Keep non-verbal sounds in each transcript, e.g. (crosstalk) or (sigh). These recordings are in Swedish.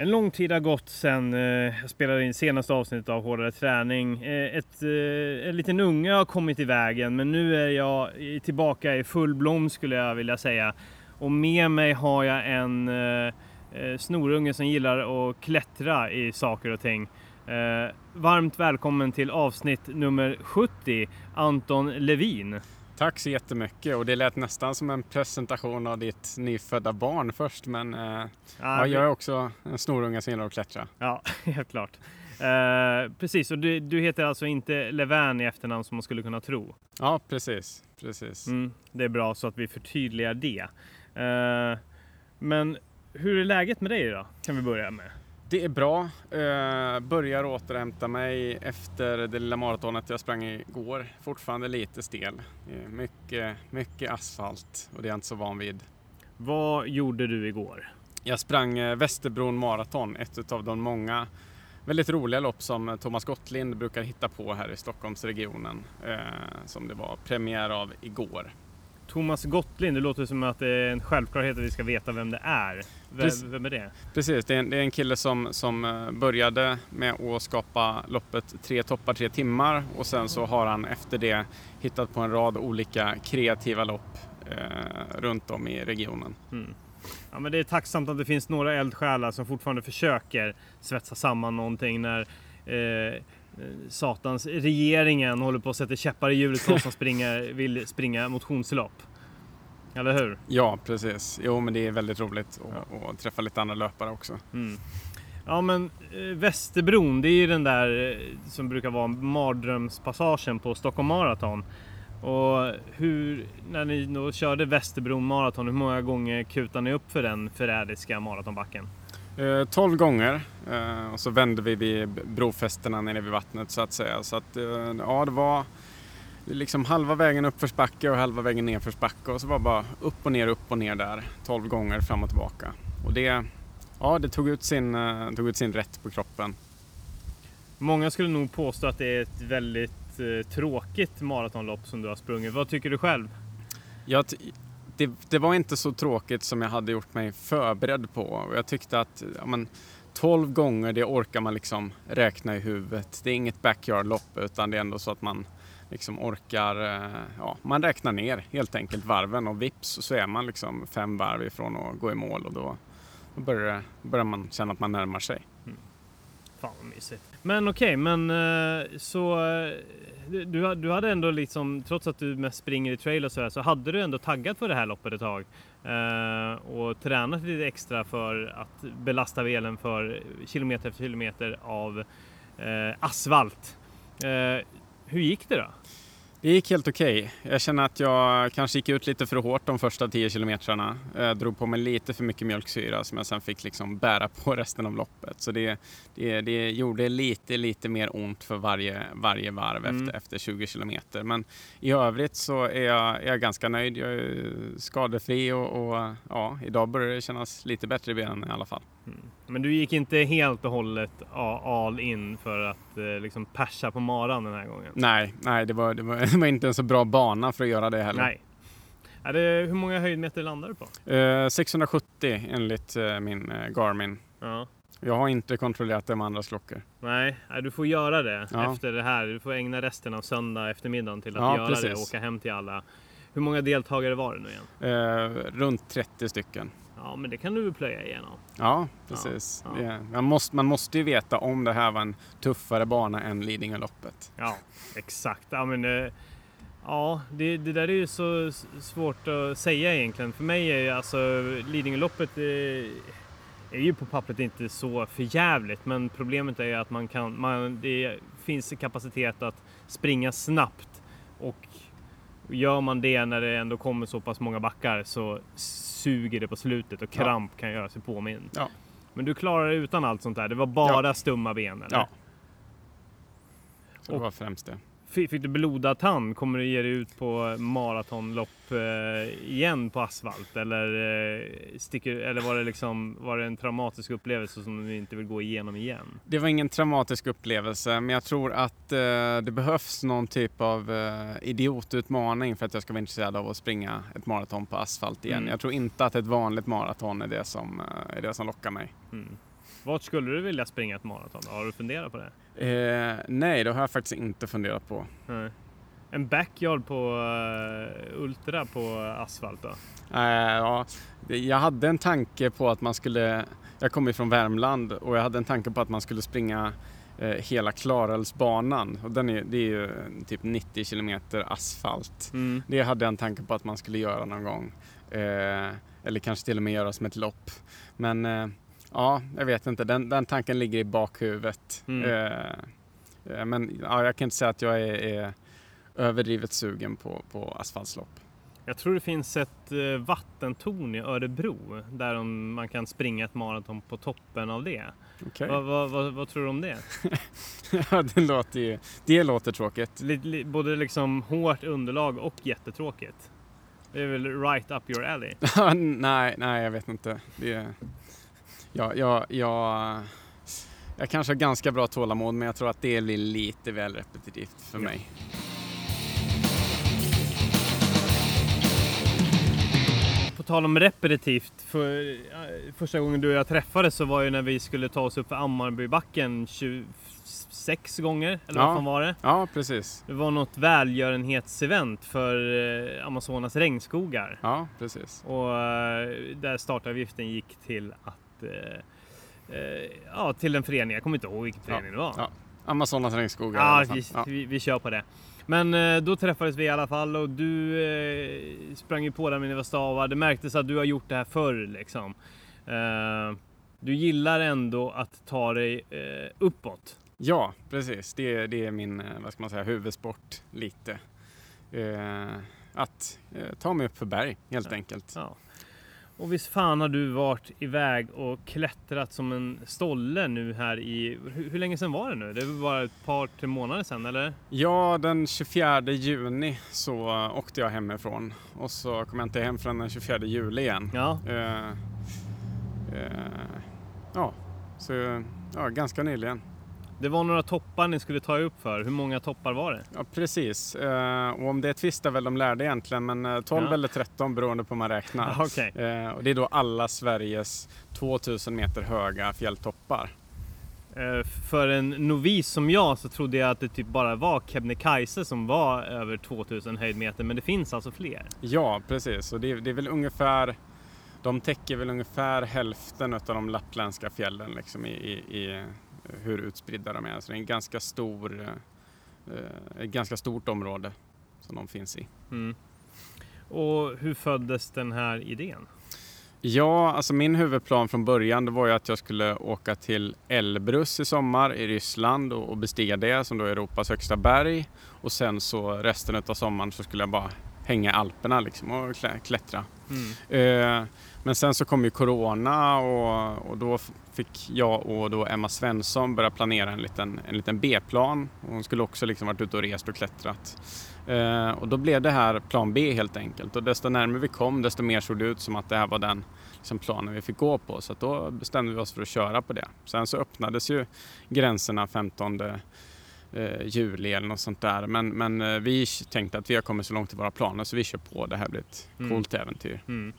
En lång tid har gått sedan eh, jag spelade in senaste avsnittet av Hårdare träning. Eh, ett, eh, en liten unge har kommit i vägen men nu är jag tillbaka i full blom skulle jag vilja säga. Och med mig har jag en eh, eh, snorunge som gillar att klättra i saker och ting. Eh, varmt välkommen till avsnitt nummer 70, Anton Levin. Tack så jättemycket och det lät nästan som en presentation av ditt nyfödda barn först men eh, ja, jag är också en snorunge som gillar att klättra. Ja, (laughs) helt klart. Eh, precis, och du, du, heter alltså inte Levin i efternamn som man skulle kunna tro? Ja, precis. precis. Mm, det är bra så att vi förtydligar det. Eh, men hur är läget med dig då? Kan vi börja med. Det är bra. Uh, börjar återhämta mig efter det lilla maratonet jag sprang igår. Fortfarande lite stel. Mycket, mycket asfalt och det är jag inte så van vid. Vad gjorde du igår? Jag sprang eh, Västerbron maraton, ett av de många väldigt roliga lopp som Thomas Gottlind brukar hitta på här i Stockholmsregionen. Uh, som det var premiär av igår. Thomas Gottlind, det låter som att det är en självklarhet att vi ska veta vem det är. Vem, vem är det? Precis, det är, en, det är en kille som, som eh, började med att skapa loppet Tre toppar, tre timmar och sen så har han efter det hittat på en rad olika kreativa lopp eh, runt om i regionen. Mm. Ja, men det är tacksamt att det finns några eldsjälar som fortfarande försöker svetsa samman någonting när eh, satans regeringen håller på att sätta käppar i hjulet för oss som (laughs) springer, vill springa motionslopp. Eller hur? Ja, precis. Jo, men det är väldigt roligt att träffa lite andra löpare också. Mm. Ja, men eh, Västerbron, det är ju den där eh, som brukar vara mardrömspassagen på Stockholm Marathon. Och hur, när ni då körde Västerbron Marathon, hur många gånger kutade ni upp för den förrädiska maratonbacken? 12 eh, gånger och så vände vi vid brofästena nere vid vattnet så att säga. Så att ja, det var liksom halva vägen uppförsbacke och halva vägen nedförsbacke och så var det bara upp och ner, upp och ner där 12 gånger fram och tillbaka. Och det, ja, det tog, ut sin, tog ut sin rätt på kroppen. Många skulle nog påstå att det är ett väldigt eh, tråkigt maratonlopp som du har sprungit. Vad tycker du själv? Jag, det, det, var inte så tråkigt som jag hade gjort mig förberedd på. Och jag tyckte att ja, men, 12 gånger, det orkar man liksom räkna i huvudet. Det är inget backyard-lopp utan det är ändå så att man liksom orkar, eh, ja, man räknar ner helt enkelt varven och vips så är man liksom fem varv ifrån att gå i mål och då, då börjar, börjar man känna att man närmar sig. Mm. Fan vad mysigt. Men okej, okay, men eh, så eh, du, du hade ändå liksom, trots att du mest springer i trail och sådär, så hade du ändå taggat för det här loppet ett tag. Och tränat lite extra för att belasta velen för kilometer efter kilometer av asfalt. Hur gick det då? Det gick helt okej. Okay. Jag känner att jag kanske gick ut lite för hårt de första 10 kilometrarna. Jag drog på mig lite för mycket mjölksyra som jag sen fick liksom bära på (laughs) resten av loppet. Så det, det, det gjorde lite, lite mer ont för varje, varje varv mm. efter, efter 20 kilometer. Men i övrigt så är jag, är jag ganska nöjd. Jag är skadefri och, och ja, idag börjar det kännas lite bättre i benen i alla fall. Mm. Men du gick inte helt och hållet all in för att eh, liksom persa på maran den här gången? Nej, nej det, var, det, var, (laughs) det var inte en så bra bana för att göra det heller. Nej. Är det, hur många höjdmeter landar du på? Eh, 670 enligt eh, min eh, Garmin. Ja. Jag har inte kontrollerat det med andras klockor. Nej, du får göra det ja. efter det här. Du får ägna resten av söndag eftermiddagen till att ja, göra precis. det och åka hem till alla. Hur många deltagare var det nu igen? Eh, runt 30 stycken. Ja, men det kan du plöja igenom. Ja, precis. Ja, ja. man, måste, man måste ju veta om det här var en tuffare bana än Lidingöloppet. Ja, exakt. Ja, men, eh, ja det, det, där är ju så svårt att säga egentligen. För mig är ju alltså Lidingöloppet är, eh, är ju på pappret inte så förjävligt, men problemet är ju att man kan, man, det finns kapacitet att springa snabbt och gör man det när det ändå kommer så pass många backar så suger det på slutet och kramp ja. kan göra sig påmind. Ja. Men du klarar det utan allt sånt där? Det var bara ja. stumma ben? Eller? Ja. Så det var främst det. Fick du blodad tand? Kommer du ge dig ut på maratonlopp eh, igen på asfalt? Eller, eh, sticker, eller var, det liksom, var det en traumatisk upplevelse som du inte vill gå igenom igen? Det var ingen traumatisk upplevelse, men jag tror att eh, det behövs någon typ av idiotutmaning för att jag ska vara intresserad av att springa ett maraton på asfalt igen. Mm. Jag tror inte att ett vanligt maraton är det som, är det som lockar mig. Mm. Vart skulle du vilja springa ett maraton? Har du funderat på det? Eh, nej, det har jag faktiskt inte funderat på. Nej. En backyard på uh, Ultra på asfalt då? Eh, ja, jag hade en tanke på att man skulle, jag kommer från Värmland och jag hade en tanke på att man skulle springa eh, hela Klarälvsbanan. Och den är, det är ju typ 90 kilometer asfalt. Mm. Det hade jag en tanke på att man skulle göra någon gång. Eh, eller kanske till och med göra som ett lopp. Men eh, ja, jag vet inte. Den, den tanken ligger i bakhuvudet. Mm. Eh, eh, men ja, jag kan inte säga att jag är, är överdrivet sugen på, på asfaltslopp. Jag tror det finns ett eh, vattentorn i Örebro där man kan springa ett maraton på toppen av det. Okej. Vad, vad, vad, vad tror du om det? (laughs) ja, det låter ju, det låter tråkigt. Li, både liksom hårt underlag och jättetråkigt. Det är väl right up your alley. (laughs) nej, nej, jag vet inte. Det, ja, ja, ja, jag kanske har ganska bra tålamod, men jag tror att det blir lite väl repetitivt för mig. På tal om repetitivt, för, första gången du och jag träffades så var ju när vi skulle ta oss upp för Ammarbybacken 26 gånger, eller Ja. vad fan var det? Ja, precis. Det var något välgörenhetsevent för eh, Amazonas regnskogar. Ja, precis. Och eh, där startavgiften gick till att Ja, till en förening. Jag kommer inte ihåg vilken förening det var. Ja, Amazonas regnskogar Ja, vi, Ja. vi, vi kör på det. Men eh, då träffades vi i alla fall och du eh, sprang ju på där med dina stavar. Det märktes att du har gjort det här förr liksom. Eh, du gillar ändå att ta dig eh, uppåt. Ja, precis. Det, det är min, eh, vad ska man säga, huvudsport lite. Eh, att eh, ta mig upp för berg, helt Ja. enkelt. Ja. Och visst fan har du varit iväg och klättrat som en stolle nu här i... Hur, hur länge sedan var det nu? Det var bara ett par, tre månader sedan eller? Ja, den 24 juni så åkte jag hemifrån och så kom jag inte hem förrän den 24 juli igen. Ja. Eh, eh, ja, så ja, ganska nyligen. Det var några toppar ni skulle ta upp för. Hur många toppar var det? Ja, precis. Eh, och om det tvistar väl de lärde egentligen, men eh, 12 Ja. eller 13 beroende på hur man räknar. (laughs) Okej. Eh, och det är då alla Sveriges 2000 meter höga fjälltoppar. Eh, För en novis som jag så trodde jag att det typ bara var Kebnekaise som var över 2000 höjdmeter, men det finns alltså fler. Ja, precis. Och det, det är väl ungefär, de täcker väl ungefär hälften av de lappländska fjällen liksom i, i, i hur utspridda de är. Så det är en ganska stor, eh, ett ganska stort område som de finns i. Mm. Och hur föddes den här idén? Ja, alltså min huvudplan från början det var ju att jag skulle åka till Elbrus i sommar i Ryssland och, bestiga det som då är Europas högsta berg. Och sen så resten av sommaren så skulle jag bara hänga i Alperna liksom och klä, klättra. Mm. Eh, men sen så kom ju Corona och, och då fick jag och då Emma Svensson börja planera en liten, en liten B-plan. Hon skulle också liksom varit ute och rest och klättrat. Eh, och då blev det här plan B helt enkelt. Och desto närmare vi kom desto mer såg det ut som att det här var den liksom, planen vi fick gå på. Så då bestämde vi oss för att köra på det. Sen så öppnades ju gränserna 15 eh, juli eller något sånt där. Men, men eh, vi tänkte att vi har kommit så långt i våra planer så vi kör på. Det här blir ett Mm. coolt äventyr. Mm.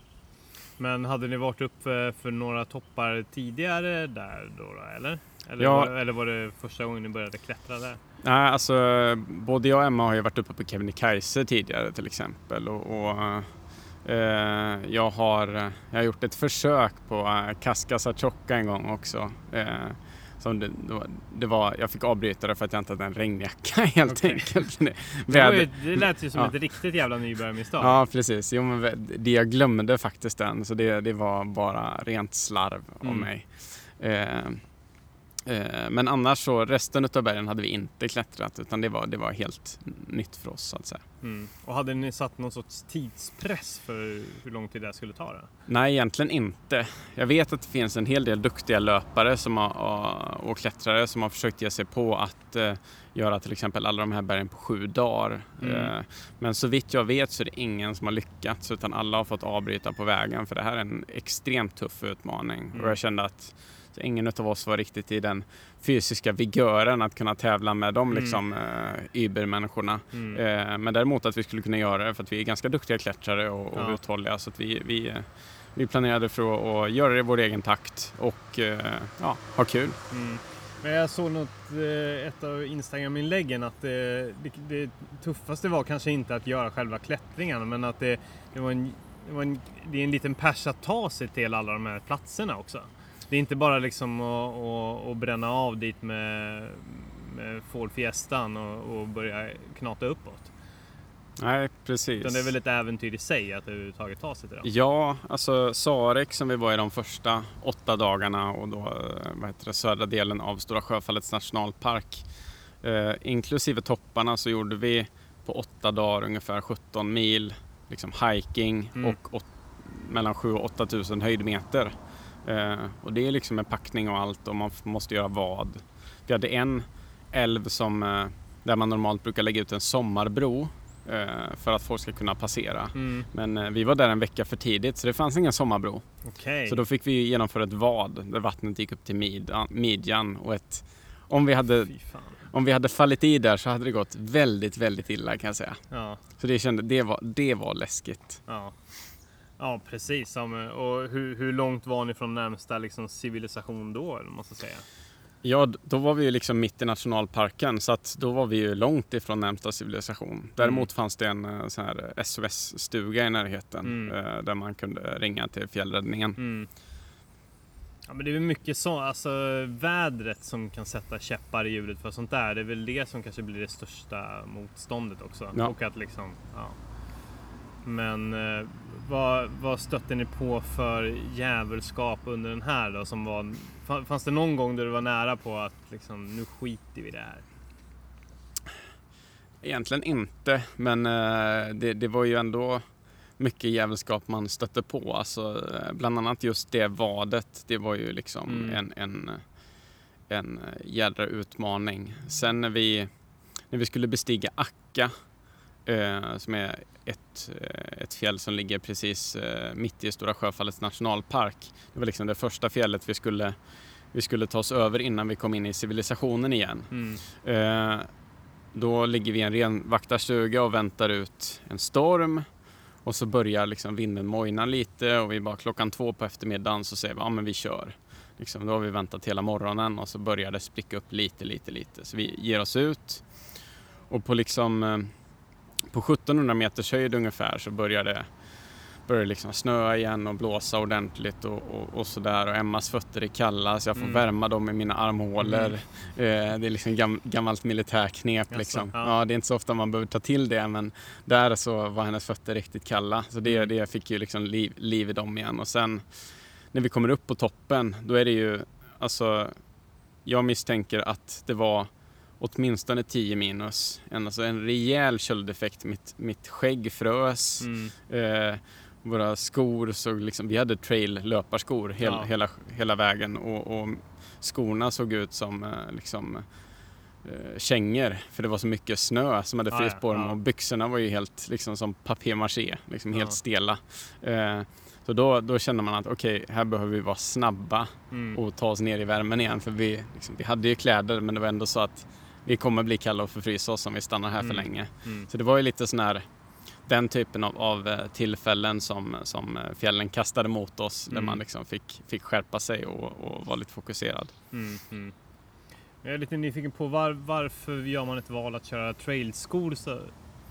Men hade ni varit upp för, för några toppar tidigare där då, då eller? Eller, Ja. var, eller var det första gången ni började klättra där? Nej, alltså både jag och Emma har ju varit uppe på Kebnekaise tidigare till exempel och, och eh, jag, har, jag har gjort ett försök på eh, Kaskasatjokka en gång också. Eh, som det, det, var, jag fick avbryta det för att jag inte hade en regnjacka (laughs) helt Okej. enkelt. Det, Det, var ju, väder- det lät ju som Ja. ett riktigt jävla nybörjarmisstag. Ja, precis. Jo, men det jag glömde faktiskt den, så det, det var bara rent slarv av Mm. mig. Eh, men annars så, resten av bergen hade vi inte klättrat, utan det var, det var helt nytt för oss så att säga. Mm. Och hade ni satt någon sorts tidspress för hur lång tid det skulle ta? Då? Nej, egentligen inte. Jag vet att det finns en hel del duktiga löpare som har, och klättrare som har försökt ge sig på att eh, göra till exempel alla de här bergen på sju dagar. Mm. Eh, men så vitt jag vet så är det ingen som har lyckats utan alla har fått avbryta på vägen för det här är en extremt tuff utmaning. Mm. Och jag kände att ingen av oss var riktigt i den fysiska vigören att kunna tävla med de Mm. liksom, eh, übermänniskorna. Mm. Eh, men däremot att vi skulle kunna göra det för att vi är ganska duktiga klättrare och, och Ja. uthålliga så att vi, vi, vi planerade för att, göra det i vår egen takt och eh, ja, ha kul. Mm. Men jag såg något, eh, ett av Instagram-inläggen att det, det, det tuffaste var kanske inte att göra själva klättringen men att det, det var en det, var en, det är en liten pers att ta sig till alla de här platserna också. Det är inte bara liksom att, att, att bränna av dit med, med Ford Fiestan och, och börja knata uppåt. Nej, precis. Utan det är väl ett äventyr i sig att överhuvudtaget ta sig till dem. Ja, alltså Sarek som vi var i de första åtta dagarna och då eh, vad heter det, södra delen av Stora Sjöfallets nationalpark. Eh, inklusive topparna så gjorde vi på åtta dagar ungefär 17 mil liksom hiking mm. och åt, mellan 7 och 8 tusen höjdmeter. Eh, och det är liksom en packning och allt och man måste göra vad. Vi hade en älv som, eh, där man normalt brukar lägga ut en sommarbro eh, för att folk ska kunna passera. Mm. Men vi var där en vecka för tidigt så det fanns ingen sommarbro. Okay. Så då fick vi genomföra ett vad där vattnet gick upp till midjan, midjan och ett om vi hade om vi hade fallit i där så hade det gått väldigt, väldigt illa kan jag säga. Ja. Så det kände, det var, det var läskigt. Ja, ja precis. Och hur, hur långt var ni från närmsta liksom, civilisation då, måste säga? Ja, då var vi ju liksom mitt i nationalparken så att då var vi ju långt ifrån närmsta civilisation. Däremot mm. fanns det en eh, sån här SOS-stuga i närheten mm. Eh, där man kunde ringa till fjällräddningen. Mm. Ja, men det är väl mycket så, alltså vädret som kan sätta käppar i hjulet för sånt där. Det är väl det som kanske blir det största motståndet också. Ja. Och att liksom, ja. Men eh, vad, vad stötte ni på för djävulskap under den här då? Som var, fanns det någon gång där du var nära på att liksom, nu skiter vi i det här? Egentligen inte, men eh, det, det var ju ändå mycket jävelskap man stötte på. Alltså, eh, bland annat just det vadet, det var ju liksom mm. en, en, en jädra utmaning. Sen när vi, när vi skulle bestiga Akka, eh, som är ett, eh, ett fjäll som ligger precis eh, mitt i Stora Sjöfallets nationalpark. Det var liksom det första fjället vi skulle, vi skulle ta oss över innan vi kom in i civilisationen igen. Mm. Eh, då ligger vi i en renvaktarstuga och väntar ut en storm och så börjar liksom vinden mojna lite och vi bara klockan två på eftermiddagen så säger vi ja men vi kör. Liksom, då har vi väntat hela morgonen och så börjar det spricka upp lite, lite, lite. Så vi ger oss ut och på liksom på 1700 meters höjd ungefär så börjar det börjar liksom snöa igen och blåsa ordentligt och, och, och sådär och Emmas fötter är kalla så jag får mm. värma dem i mina armhålor. Mm. Eh, det är liksom gam, gammalt militärknep yes, liksom. Ja. ja. det är inte så ofta man behöver ta till det men där så var hennes fötter riktigt kalla så det, mm. det fick ju liksom liv, liv i dem igen och sen när vi kommer upp på toppen då är det ju alltså jag misstänker att det var åtminstone 10 minus. En, alltså en rejäl köldeffekt. Mitt, mitt skägg frös. Mm. Eh, våra skor såg liksom, vi hade trail löparskor hel, ja. hela, hela vägen och, och skorna såg ut som eh, liksom eh, kängor för det var så mycket snö som hade fryst ja, på dem och byxorna var ju helt liksom som papier-maché, liksom helt stela. Eh, så då, då kände man att okej, okay, här behöver vi vara snabba mm. och ta oss ner i värmen igen för vi, liksom, vi hade ju kläder men det var ändå så att vi kommer bli kalla och förfrysa oss om vi stannar här mm. för länge. Mm. Så det var ju lite sån här den typen av, av, eh, tillfällen som, som eh, fjällen kastade mot oss mm. där man liksom fick, fick skärpa sig och, och vara lite fokuserad. Mm, mm. Jag är lite nyfiken på var, varför gör man ett val att köra trailskor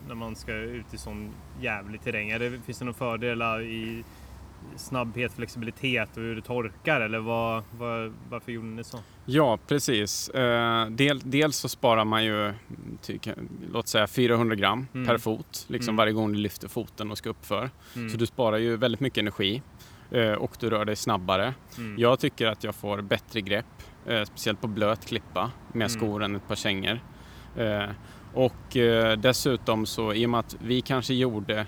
när man ska ut i sån jävlig terräng? Är det, finns det några fördelar i snabbhet, flexibilitet och hur det torkar eller vad, vad, varför gjorde ni så? Ja, precis. Eh, del, dels så sparar man ju tycker, låt säga 400 gram mm. per fot liksom mm. varje gång du lyfter foten och ska uppför. Mm. Så du sparar ju väldigt mycket energi eh, och du rör dig snabbare. Mm. Jag tycker att jag får bättre grepp, eh, speciellt på blöt klippa med mm. skor än ett par kängor. Och dessutom så i och med att vi kanske gjorde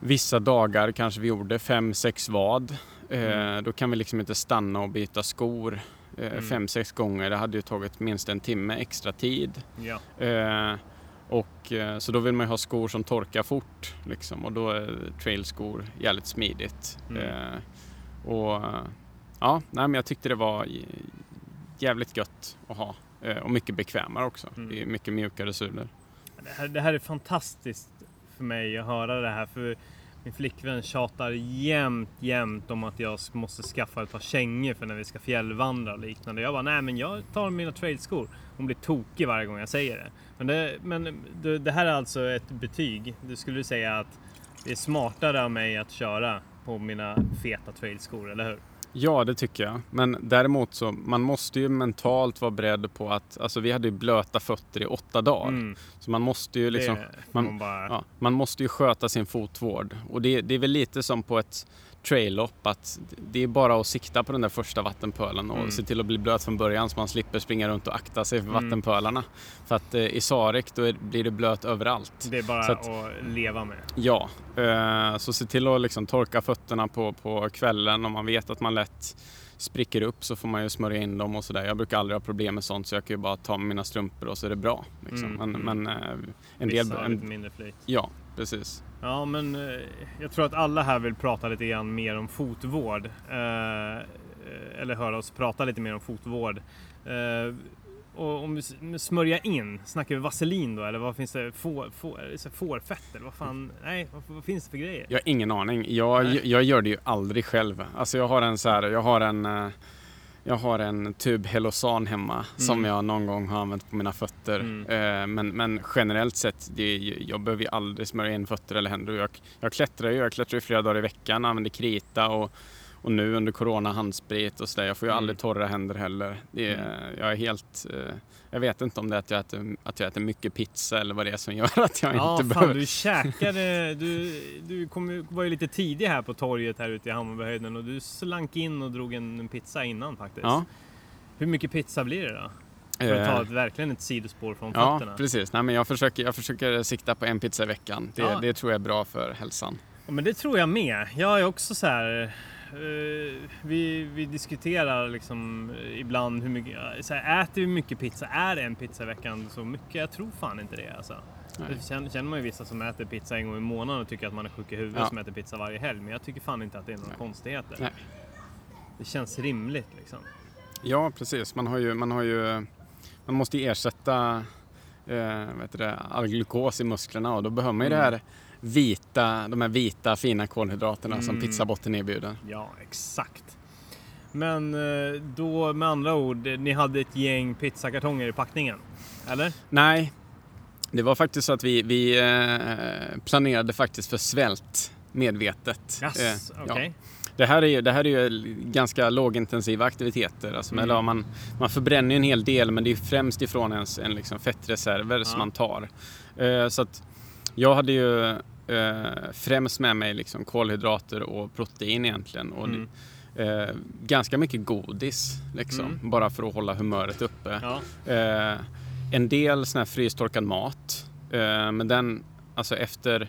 Vissa dagar kanske vi gjorde fem, sex vad. Eh, mm. då kan vi liksom inte stanna och byta skor eh, mm. fem, sex gånger. Det hade ju tagit minst en timme extra tid. Ja. Eh, och, så då vill man ju ha skor som torkar fort liksom, och då är trailskor jävligt smidigt. Mm. Och ja, nej, men jag tyckte det var jävligt gött att ha och mycket bekvämare också. Mm. Mycket mjukare sulor. Det här, det här är fantastiskt för mig att höra det här. För min flickvän tjatar jämt, jämt om att jag måste skaffa ett par kängor för när vi ska fjällvandra och liknande. Jag bara, nej men jag tar mina trailskor. Hon blir tokig varje gång jag säger det. Men det, men det, det här är alltså ett betyg. Du skulle säga att det är smartare av mig att köra på mina feta trailskor, eller hur? Ja, det tycker jag. Men däremot så, man måste ju mentalt vara beredd på att, alltså vi hade ju blöta fötter i åtta dagar. Mm. Så man måste ju liksom, man, man bara... ja, man måste ju sköta sin fotvård. Och det, det är väl lite som på ett trail-lopp att det är bara att sikta på den där första vattenpölen och Mm. se till att bli blöt från början så man slipper springa runt och akta sig för Mm. vattenpölarna. För att eh, i Sarek då är, blir det blöt överallt. Det är bara att- att leva med. Ja, eh, så se till att liksom torka fötterna på, på kvällen om man vet att man lätt spricker upp så får man ju smörja in dem och sådär. Jag brukar aldrig ha problem med sånt så jag kan ju bara ta mina strumpor och så är det bra. Liksom. Mm, Men, mm. men eh, en del... Vissa lite En, mindre flyt. ja, precis. Ja, men eh, jag tror att alla här vill prata lite grann mer om fotvård. Eh, eller höra oss prata lite mer om fotvård. Eh, och om vi s- smörja in, snackar vi vaselin då eller vad finns det? Får, får, fårfett eller vad fan? Nej, vad, vad finns det för grejer? Jag har ingen aning. Jag, Nej. jag gör det ju aldrig själv. Alltså jag har en så här, jag har en eh, jag har en tub Helosan hemma som jag någon gång har använt på mina fötter. Mm. Eh, Men, men generellt sett, det jag behöver ju aldrig smörja in fötter eller händer. Jag, jag klättrar ju, jag klättrar ju flera dagar i veckan, använder krita och, och nu under corona handsprit och sådär. Jag får ju Mm. aldrig torra händer heller. Det är, Jag är helt, eh, jag vet inte om det är att jag, äter, att jag äter mycket pizza eller vad det är som gör att jag Ja, inte fan behöver. du käkade, du, du kom, var ju lite tidig här på torget här ute i Hammarbyhöjden och du slank in och drog en, pizza innan faktiskt. Ja. Hur mycket pizza blir det då? För att ta Eh, ett, verkligen ett sidospår från Ja, fötterna. precis. Nej, men jag, försöker, jag försöker sikta på en pizza i veckan. Det, Ja. det tror jag är bra för hälsan. Ja, men det tror jag med. Jag är också så här. Eh, vi, vi diskuterar liksom eh, ibland hur mycket, så här, äter vi mycket pizza? Är en pizza i veckan så mycket? Jag tror fan inte det alltså. Det känner, känner man ju vissa som äter pizza en gång i månaden och tycker att man är sjuk i huvudet Ja. som äter pizza varje helg. Men jag tycker fan inte att det är några Nej. konstigheter. Nej. Det känns rimligt liksom. Ja, precis. Man, har ju, man, har ju, man måste ju ersätta eh, vet du det, all glukos i musklerna och då behöver man ju Mm. det här vita, de här vita fina kolhydraterna som Mm. pizzabotten erbjuder. Ja, exakt. Men eh, då med andra ord, ni hade ett gäng pizzakartonger i packningen? Eller? Nej, det var faktiskt så att vi, vi eh, planerade faktiskt för svält medvetet. Yes, Eh, okej. ja. Det här är ju, det här är ju ganska lågintensiva aktiviteter. Alltså, Mm. eller man, man förbränner ju en hel del men det är främst ifrån ens en liksom fettreserver som Ja. man tar. Eh, så att jag hade ju eh, främst med mig liksom kolhydrater och protein egentligen. Och Mm. eh, ganska mycket godis liksom, Mm. bara för att hålla humöret uppe. Ja. Eh, en del sån här frystorkad mat. Eh, men den, alltså efter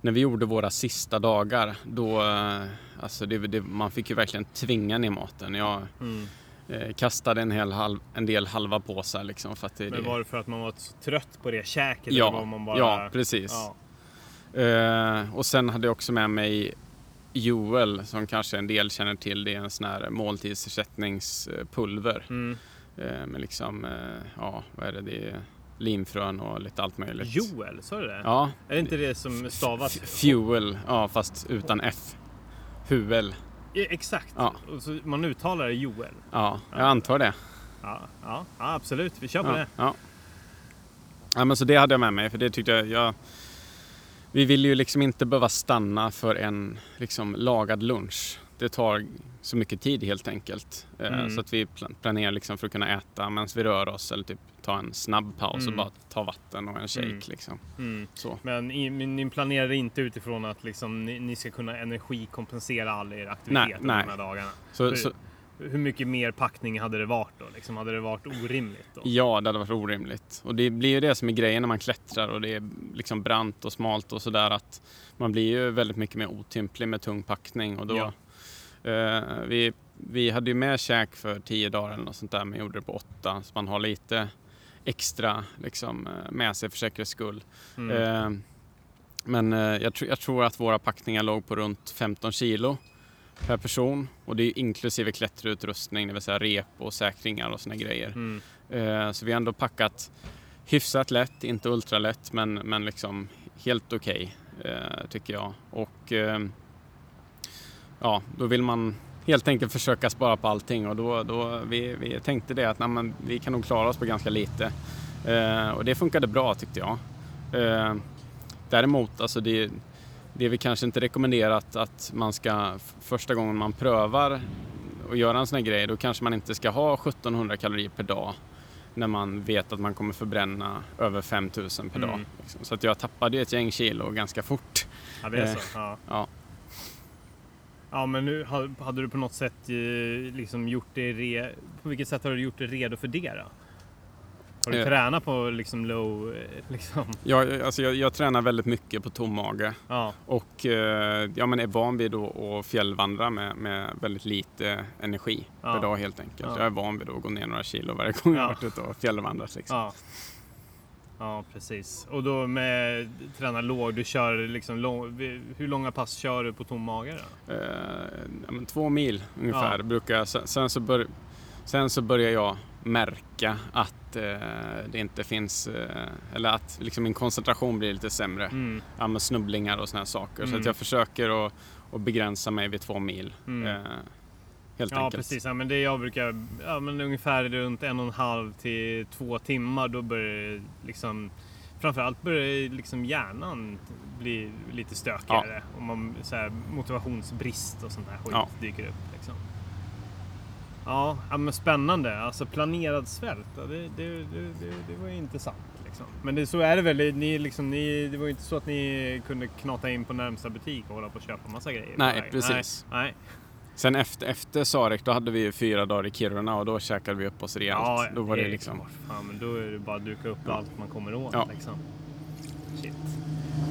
när vi gjorde våra sista dagar, då, eh, alltså det, det, man fick ju verkligen tvinga ner maten. Jag Mm. eh, kastade en, hel halv, en del halva påsar liksom för att det, Men var det för att man var så trött på det käket? Ja, eller var man bara... ja, precis. Ja. Eh, och sen hade jag också med mig Joel som kanske en del känner till. Det är en sån här måltidsersättningspulver. Mm. Eh, med liksom, eh, ja vad är det, det är linfrön och lite allt möjligt. Joel, sa du det? Ja, Är det inte det som stavas? Fuel, ja fast utan F. Huel. Ja, Exakt. Ja. Man uttalar det Joel. Ja, jag antar det. Ja, ja, absolut. Vi kör på det. ja. ja, men så det hade jag med mig för det tyckte jag, jag vi vill ju liksom inte behöva stanna för en liksom lagad lunch. Det tar så mycket tid helt enkelt. Eh, Mm. Så att vi pla- planerar liksom för att kunna äta medan vi rör oss eller typ ta en snabb paus Mm. och bara ta vatten och en shake Mm. liksom. Mm. Så. Men ni planerar inte utifrån att liksom, ni, ni ska kunna energikompensera all er aktivitet Nej, under nej. de här dagarna? Så, så, Hur mycket mer packning hade det varit då? Liksom, hade det varit orimligt då? Ja, det hade varit orimligt. Och det blir ju det som är grejen när man klättrar och det är liksom brant och smalt och sådär att man blir ju väldigt mycket mer otymplig med tung packning och då Ja. eh, vi, vi hade ju med käk för tio dagar eller något sånt där men gjorde det på åtta så man har lite extra liksom, eh, med sig för säkerhets skull. Mm. Eh, men eh, jag, tror jag tror att våra packningar låg på runt 15 kilo per person och det är inklusive klätterutrustning, det vill säga rep och säkringar och såna grejer. Mm. Eh, Så vi har ändå packat hyfsat lätt, inte ultralätt men, men liksom helt okej. eh, tycker jag. Och eh, ja, då vill man helt enkelt försöka spara på allting och då, då vi, vi tänkte det att nej, men, vi kan nog klara oss på ganska lite. Och det funkade bra tyckte jag. Däremot, alltså det, det vi kanske inte rekommenderat att man ska första gången man prövar och göra en sån här grej, då kanske man inte ska ha 1700 kalorier per dag när man vet att man kommer förbränna över 5000 per Mm. dag. Liksom. Så att jag tappade ju ett gäng kilo ganska fort. Ja, det är Eh, så. Ja. Ja. ja, men nu ha- hade du på något sätt eh, liksom gjort det re... På vilket sätt har du gjort det redo för det då? Har du tränat på liksom low, eh, liksom? (laughs) Jag, alltså jag, jag tränar väldigt mycket på tom mage Ja, och eh, ja, men är van vid att fjällvandra med, med väldigt lite energi Ja. per dag helt enkelt. Ja. Jag är van vid att gå ner några kilo varje gång jag Ja. har varit ute och fjällvandrat. Liksom. ja. Ja, precis. Och då med träna låg, du kör liksom lång, hur långa pass kör du på tom mage då? Eh, ja, två mil ungefär Ja. brukar jag. Sen, sen, så bör, sen så börjar jag märka att eh, det inte finns, eh, eller att liksom min koncentration blir lite sämre. Mm. Ja, med snubblingar och här saker. Så Mm. att jag försöker att, att begränsa mig vid två mil. Mm. Eh, helt Ja, enkelt. precis. Ja, men det jag brukar, ja, men ungefär runt en och en halv till två timmar, då börjar det liksom Framförallt börjar liksom hjärnan bli lite stökigare. Och man, så här, motivationsbrist och sånt här skit Ja. dyker upp. Liksom. Ja, ja, men spännande. Alltså planerad svält, ja, det, det, det, det, det var ju intressant. Liksom. Men det, så är det väl. Ni, liksom, ni, det var ju inte så att ni kunde knata in på närmsta butik och hålla på och köpa massa grejer. Nej, precis. Nej, nej. Sen efter, efter Sarek, då hade vi ju fyra dagar i Kiruna och då käkade vi upp oss rejält. då var det är liksom... klart. Men då är det bara att duka upp Ja. allt man kommer åt. Ja. Liksom. Shit.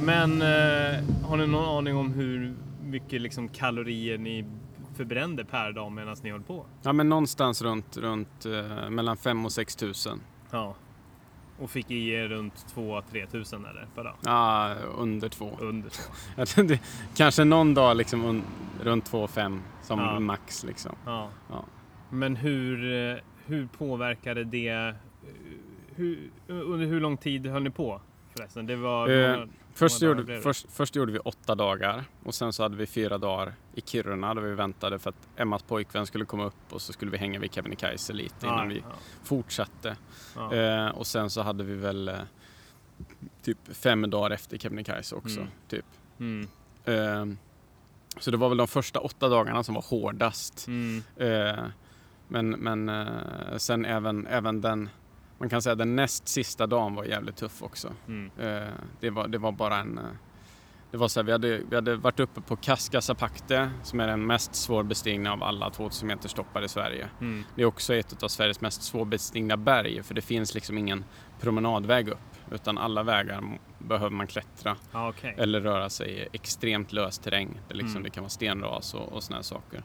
Men eh, har ni någon aning om hur mycket liksom, kalorier ni förbrände per dag medan ni höll på? Ja, men någonstans runt, runt eh, mellan 5 och 6 tusen. Ja. Och fick i er runt 2-3 tusen eller per dag? Ja, under två. Under så. (laughs) Jag tror det- Kanske någon dag liksom un, runt 2,5 som Ja. max liksom. Ja. Ja. Men hur, eh, hur påverkade det? eh, Hur, under hur lång tid höll ni på förresten? Det var... Många- Först gjorde, först, först gjorde vi åtta dagar och sen så hade vi fyra dagar i Kiruna där vi väntade för att Emmas pojkvän skulle komma upp och så skulle vi hänga vid Kebnekaise lite innan vi ja, fortsatte. ja. Eh, och sen så hade vi väl eh, typ fem dagar efter Kebnekaise också. Mm. Typ. Mm. Eh, så det var väl de första åtta dagarna som var hårdast. Mm. Eh, men men eh, sen även, även den, man kan säga den näst sista dagen var jävligt tuff också. Mm. Eh, det, var, det var bara en... eh, Det var så här, vi, hade, vi hade varit uppe på Kaskasapakte som är den mest svårbestigna av alla 2000 meters toppar i Sverige. Mm. Det är också ett av Sveriges mest svårbestigna berg för det finns liksom ingen promenadväg upp utan alla vägar behöver man klättra Ja, okej. eller röra sig i extremt lös terräng. Det, liksom, Mm. det kan vara stenras och, och såna här saker.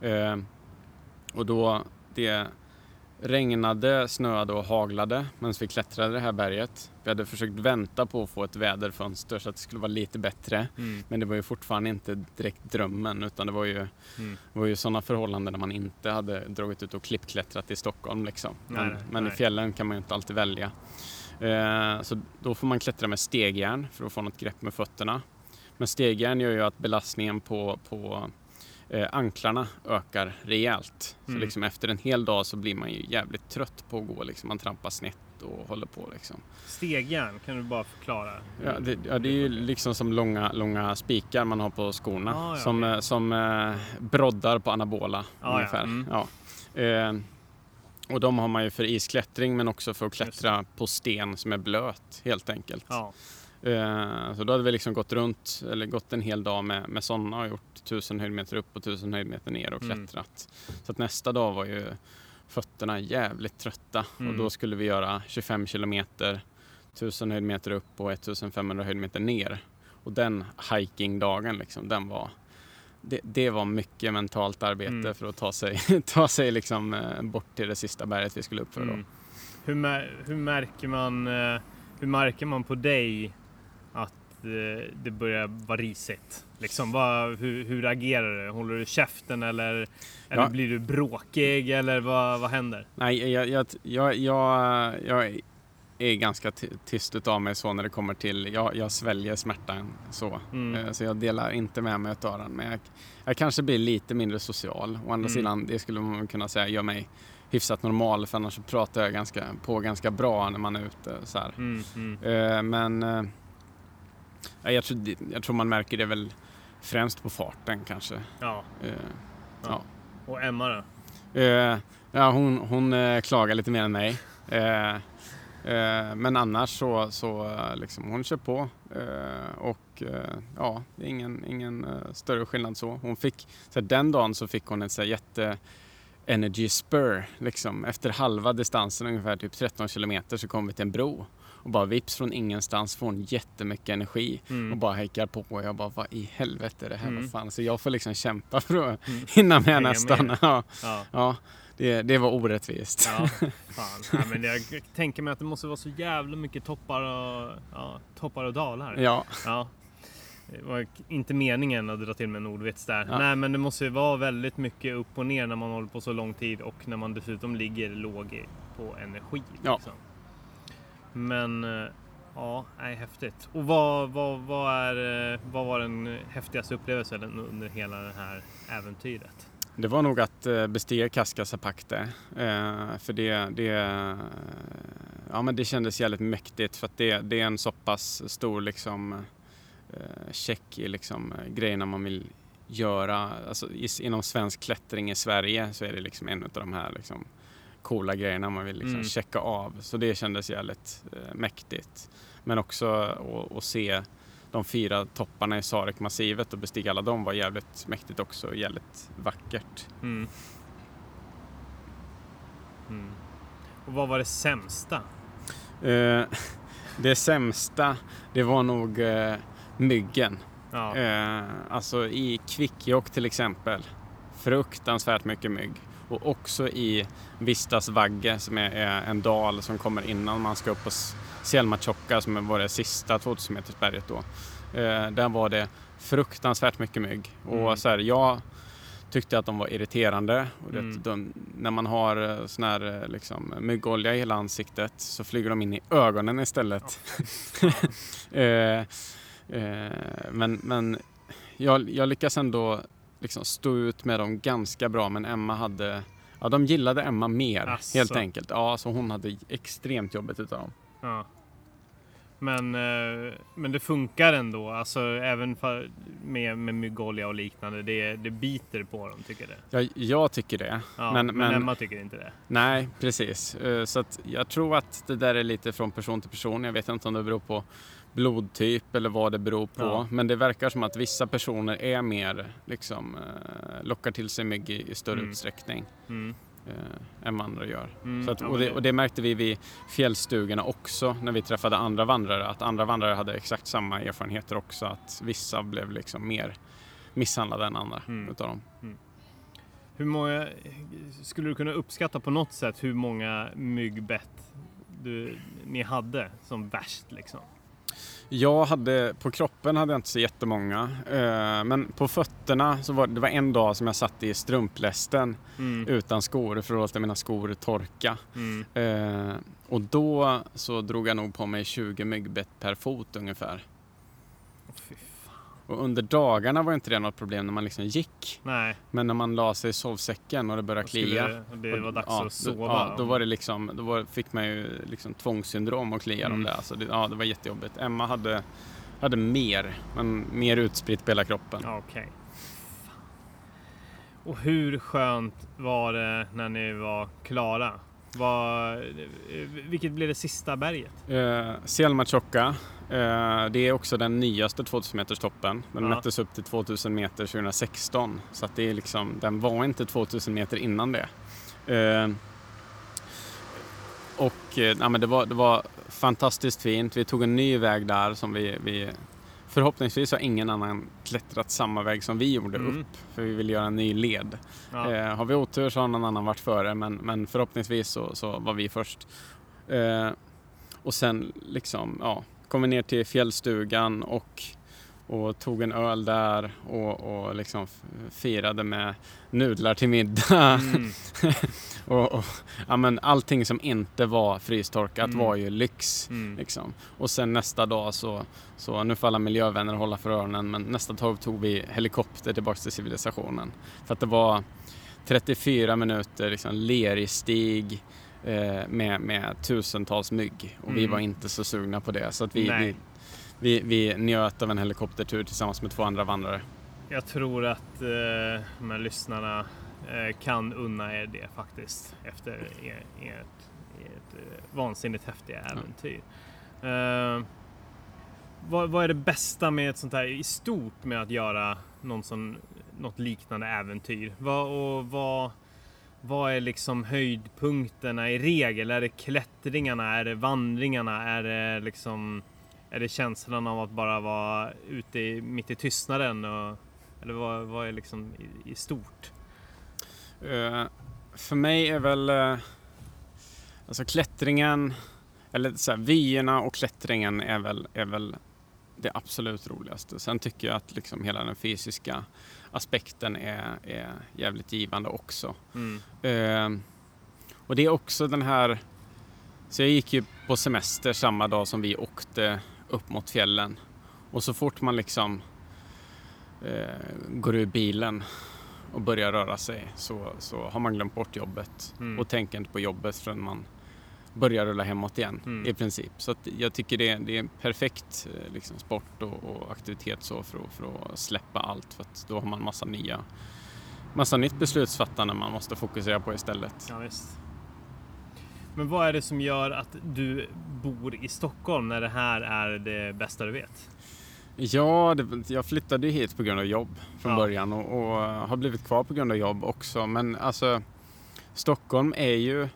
Eh, och då det regnade, snöade och haglade medan vi klättrade det här berget. Vi hade försökt vänta på att få ett väderfönster så att det skulle vara lite bättre. Mm. Men det var ju fortfarande inte direkt drömmen utan det var ju, Mm. var ju sådana förhållanden där man inte hade dragit ut och klippklättrat i Stockholm. Liksom. Nej, Men, nej, men i fjällen kan man ju inte alltid välja. Eh, så då får man klättra med stegjärn för att få något grepp med fötterna. Men stegjärn gör ju att belastningen på, på eh, anklarna ökar rejält. Så Mm. liksom efter en hel dag så blir man ju jävligt trött på att gå. Liksom. Man trampar snett och håller på. Liksom. Stegjärn, kan du bara förklara? Ja, det, ja, det är ju liksom som långa, långa spikar man har på skorna. Ah, ja, som okej. eh, som eh, broddar på anabola Ah, ja. ungefär. Mm. Ja. Eh, och de har man ju för isklättring men också för att klättra på sten som är blöt helt enkelt. Ja. Eh, så då hade vi liksom gått runt, eller gått en hel dag med, med sådana och gjort tusen höjdmeter upp och tusen höjdmeter ner och Mm. klättrat. Så att nästa dag var ju fötterna jävligt trötta Mm. och då skulle vi göra 25 kilometer, 1000 höjdmeter upp och 1500 höjdmeter ner. Och den hikingdagen liksom, den var det, det var mycket mentalt arbete Mm. för att ta sig, (laughs) ta sig liksom, eh, bort till det sista berget vi skulle upp för. Då. Mm. Hur, hur, märker man, eh, hur märker man på dig att eh, det börjar vara risigt? Liksom, vad, hur, hur agerar du? Håller du käften eller, eller Ja. blir du bråkig eller vad, vad händer? Nej, jag, jag, jag, jag, är ganska tyst utav mig så när det kommer till, jag, jag sväljer smärtan så. Mm. Eh, Så jag delar inte med mig utav den. Men jag, jag kanske blir lite mindre social. Å andra Mm. sidan, det skulle man kunna säga gör mig hyfsat normal för annars pratar jag ganska, på ganska bra när man är ute. Så. Mm, mm. Eh, Men ja, jag, tror, jag tror man märker det väl främst på farten kanske. Ja. Eh, ja. Och Emma då? Eh, ja, hon, hon eh, klagar lite mer än mig. Eh, eh, men annars så, så eh, liksom, hon kör på. Och ja, det är ingen, ingen större skillnad så. Hon fick, så den dagen så fick hon en så här, jätte energy spur. Liksom. Efter halva distansen, ungefär typ 13 kilometer, så kom vi till en bro. Och bara vips från ingenstans får hon jättemycket energi Mm. och bara häckar på. Och jag bara, vad i helvete är det här? Mm. Vad fan? Så jag får liksom kämpa för att Mm. (laughs) hinna med nästan. (laughs) Ja. Ja. Ja, det, det var orättvist. Ja, fan. (laughs) Nej, men jag tänker mig att det måste vara så jävla mycket toppar och, ja, toppar och dalar. Ja, Ja. Det var inte meningen att dra till med en ordvits där. Ja. Nej, men det måste ju vara väldigt mycket upp och ner när man håller på så lång tid och när man dessutom ligger låg på energi. Ja. Men eh, ja, nej, häftigt. Och vad, vad, vad, är, eh, vad var den häftigaste upplevelsen under hela det här äventyret? det var nog att eh, bestiga Kaskasapakte. För det, det, ja, men det kändes jävligt mäktigt för att det, det är en så pass stor liksom, check i liksom, grejerna man vill göra. Alltså, inom svensk klättring i Sverige så är det liksom en av de här liksom, coola grejerna man vill liksom Mm. checka av. Så det kändes jävligt eh, mäktigt. Men också att- se de fyra topparna i Sarekmassivet och bestiga alla dem var jävligt mäktigt också. Jävligt vackert. Mm. Mm. Och vad var det sämsta? Eh, (laughs) det sämsta, det var nog eh, myggen. Ja. Eh, alltså i Kvikkjokk till exempel. Fruktansvärt mycket mygg. Och också i Vistas Vagge som är, en dal som kommer innan man ska upp på S- Selmatjokka som var det sista 2000 metersberget då. Eh, där var det fruktansvärt mycket mygg. Mm. Och så här, jag tyckte att de var irriterande. Och det, Mm. de, när man har eh, sån här eh, liksom, myggolja i hela ansiktet så flyger de in i ögonen istället. (laughs) Eh, eh, men men jag, jag lyckas ändå liksom stå ut med dem ganska bra men Emma hade Ja, de gillade Emma mer Asså. helt enkelt. Ja, så hon hade extremt jobbigt utav dem. Ja. Men, eh, men det funkar ändå, alltså även med, med myggolja och liknande. Det, det biter på dem, tycker det. Jag, jag tycker det. Ja, Men- men, men- Emma tycker inte det. Nej, precis. Eh, Så att jag tror att det där är lite från person till person. Jag vet inte om det beror på blodtyp eller vad det beror på. Ja. Men det verkar som att vissa personer är mer, liksom, eh, lockar till sig mygg i, i större Mm. utsträckning Mm. eh, än vad andra gör. Mm. Att, och, det, och det märkte vi vid fjällstugorna också när vi träffade andra vandrare. Att andra vandrare hade exakt samma erfarenheter också. Att vissa blev liksom mer misshandlade än andra Mm. utav dem. Hur många, skulle du kunna uppskatta på något sätt hur många myggbett du, ni hade som värst liksom? Jag hade, på kroppen hade jag inte så jättemånga. Eh, men på fötterna så var det var en dag som jag satt i strumplästen Mm. utan skor för att låta mina skor torka. Mm. Eh, och då så drog jag nog på mig 20 myggbett per fot ungefär. Och under dagarna var inte det något problem när man liksom gick. Nej, Men när man la sig i sovsäcken och det började skulle klia. det, det var dags ja, att sova. Då, ja, då var det liksom, då var, fick man ju liksom tvångssyndrom och klia Mm. dem där. Så det, ja, det var jättejobbigt. Emma hade, hade mer, men mer utspritt på hela kroppen. Ja, Okej. Och hur skönt var det när ni var klara? Vad, vilket blev det sista berget? Eh, Selmatjokka, eh, det är också den nyaste 2000 meters toppen. Den Ja. mättes upp till 2000 meter 2016. Så att det är liksom, den var inte 2000 meter innan det. Eh, och eh, ja, men det, var, det var fantastiskt fint. Vi tog en ny väg där som vi, vi Förhoppningsvis har ingen annan klättrat samma väg som vi gjorde Mm. upp. För vi vill göra en ny led. Ja. Eh, har vi otur så har någon annan varit före men, men förhoppningsvis så, så var vi först. Eh, och sen liksom, ja, kom vi ner till fjällstugan och, och tog en öl där och, och liksom firade med nudlar till middag. Mm. (laughs) Och, och, ja, men allting som inte var frystorkat Mm. var ju lyx. Mm. Liksom. Och sen nästa dag så, så, nu får alla miljövänner hålla för öronen, men nästa dag tog vi helikopter tillbaka till civilisationen. För att det var 34 minuter liksom, lerig stig eh, med, med tusentals mygg och vi Mm. var inte så sugna på det. Så att vi, vi, vi, vi njöt av en helikoptertur tillsammans med två andra vandrare. Jag tror att eh, de här lyssnarna eh, kan unna er det faktiskt efter er, ert, ert eh, vansinnigt häftiga äventyr. Eh, vad, vad är det bästa med ett sånt här i stort med att göra någon sån, något liknande äventyr? Vad, och vad, vad är liksom höjdpunkterna i regel? Är det klättringarna? Är det vandringarna? Är det liksom är det känslan av att bara vara ute i, mitt i tystnaden? Och, eller vad, vad är liksom i, i stort? Eh, för mig är väl eh, alltså klättringen, eller så här, vyerna och klättringen är väl, är väl det absolut roligaste. Sen tycker jag att liksom hela den fysiska aspekten är, är jävligt givande också. Mm. Eh, och det är också den här, så jag gick ju på semester samma dag som vi åkte upp mot fjällen. Och så fort man liksom eh, går ur bilen och börjar röra sig så, så har man glömt bort jobbet Mm. och tänker inte på jobbet förrän man börjar rulla hemåt igen Mm. i princip. Så jag tycker det, det är en perfekt eh, liksom, sport och, och aktivitet så för, att- för att släppa allt för att då har man massa nya massa nytt beslutsfattande man måste fokusera på istället. Ja, visst. Men vad är det som gör att du bor i Stockholm när det här är det bästa du vet? Ja, det, jag flyttade hit på grund av jobb från Ja. början och, och har blivit kvar på grund av jobb också. Men alltså, Stockholm är ju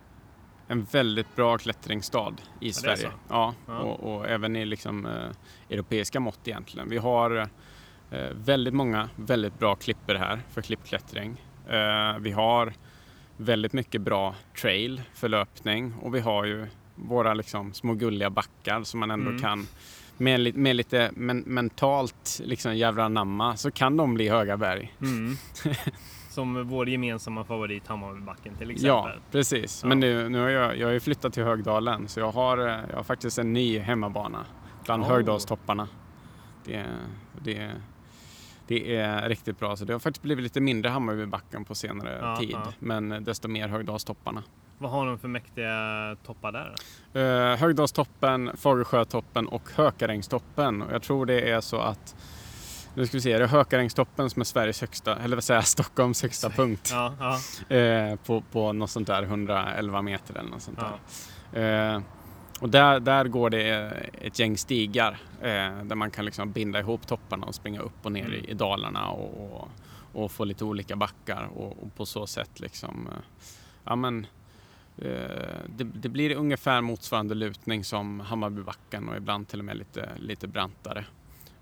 en väldigt bra klättringsstad i är Sverige. Ja, Ja. Och, och även i liksom, eh, europeiska mått egentligen. Vi har eh, väldigt många väldigt bra klipper här för klippklättring. Eh, vi har väldigt mycket bra trail för löpning och vi har ju våra liksom, små gulliga backar som man ändå Mm. kan med, med lite men, mentalt liksom jävla namma så kan de bli höga berg. Mm. (laughs) Som vår gemensamma favorit Hammarbybacken till exempel. Ja, precis. Ja. Men nu, nu har jag, jag har ju flyttat till Högdalen så jag har, jag har faktiskt en ny hemmabana bland Oh. Högdalstopparna. Det, det, det är riktigt bra. Så det har faktiskt blivit lite mindre Hammarbybacken på senare Ja, tid. ja. Men desto mer Högdalstopparna. Vad har de för mäktiga toppar där? Uh, Högdalstoppen, Fagersjötoppen och Hökarängstoppen. Och jag tror det är så att nu ska vi se, det är Hökarängstoppen som är Sveriges högsta, eller vad säger (laughs) Stockholms högsta punkt. Ja, ja, Eh, på, på något sånt där 111 meter eller något sånt där. Eh, och där, där går det ett gäng stigar eh, där man kan liksom binda ihop topparna och springa upp och ner Mm. i, i dalarna och, och, och få lite olika backar och, och på så sätt liksom, eh, ja men eh, det, det blir ungefär motsvarande lutning som Hammarbybacken och ibland till och med lite, lite brantare.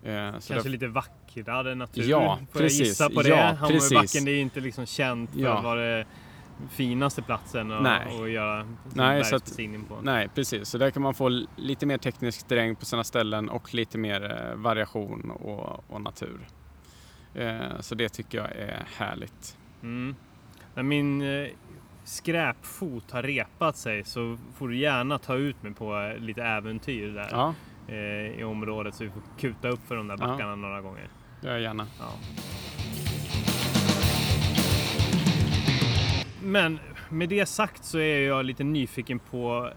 Eh, Kanske det- lite vackrare natur. Ja, Får precis. jag gissa på det? Ja, Hammarbybacken precis. det är inte liksom känt för Ja. vara det finaste platsen att, Nej. att göra Nej, så att- på. Nej, precis. Så där kan man få lite mer teknisk terräng på sina ställen och lite mer eh, variation och, och natur. Eh, så det tycker jag är härligt. Mm. När min eh, skräpfot har repat sig så får du gärna ta ut mig på eh, lite äventyr där Ja, eh, i området så vi får kuta upp för de där Ja. backarna några gånger. det gör jag gärna. Ja. Men med det sagt så är jag lite nyfiken på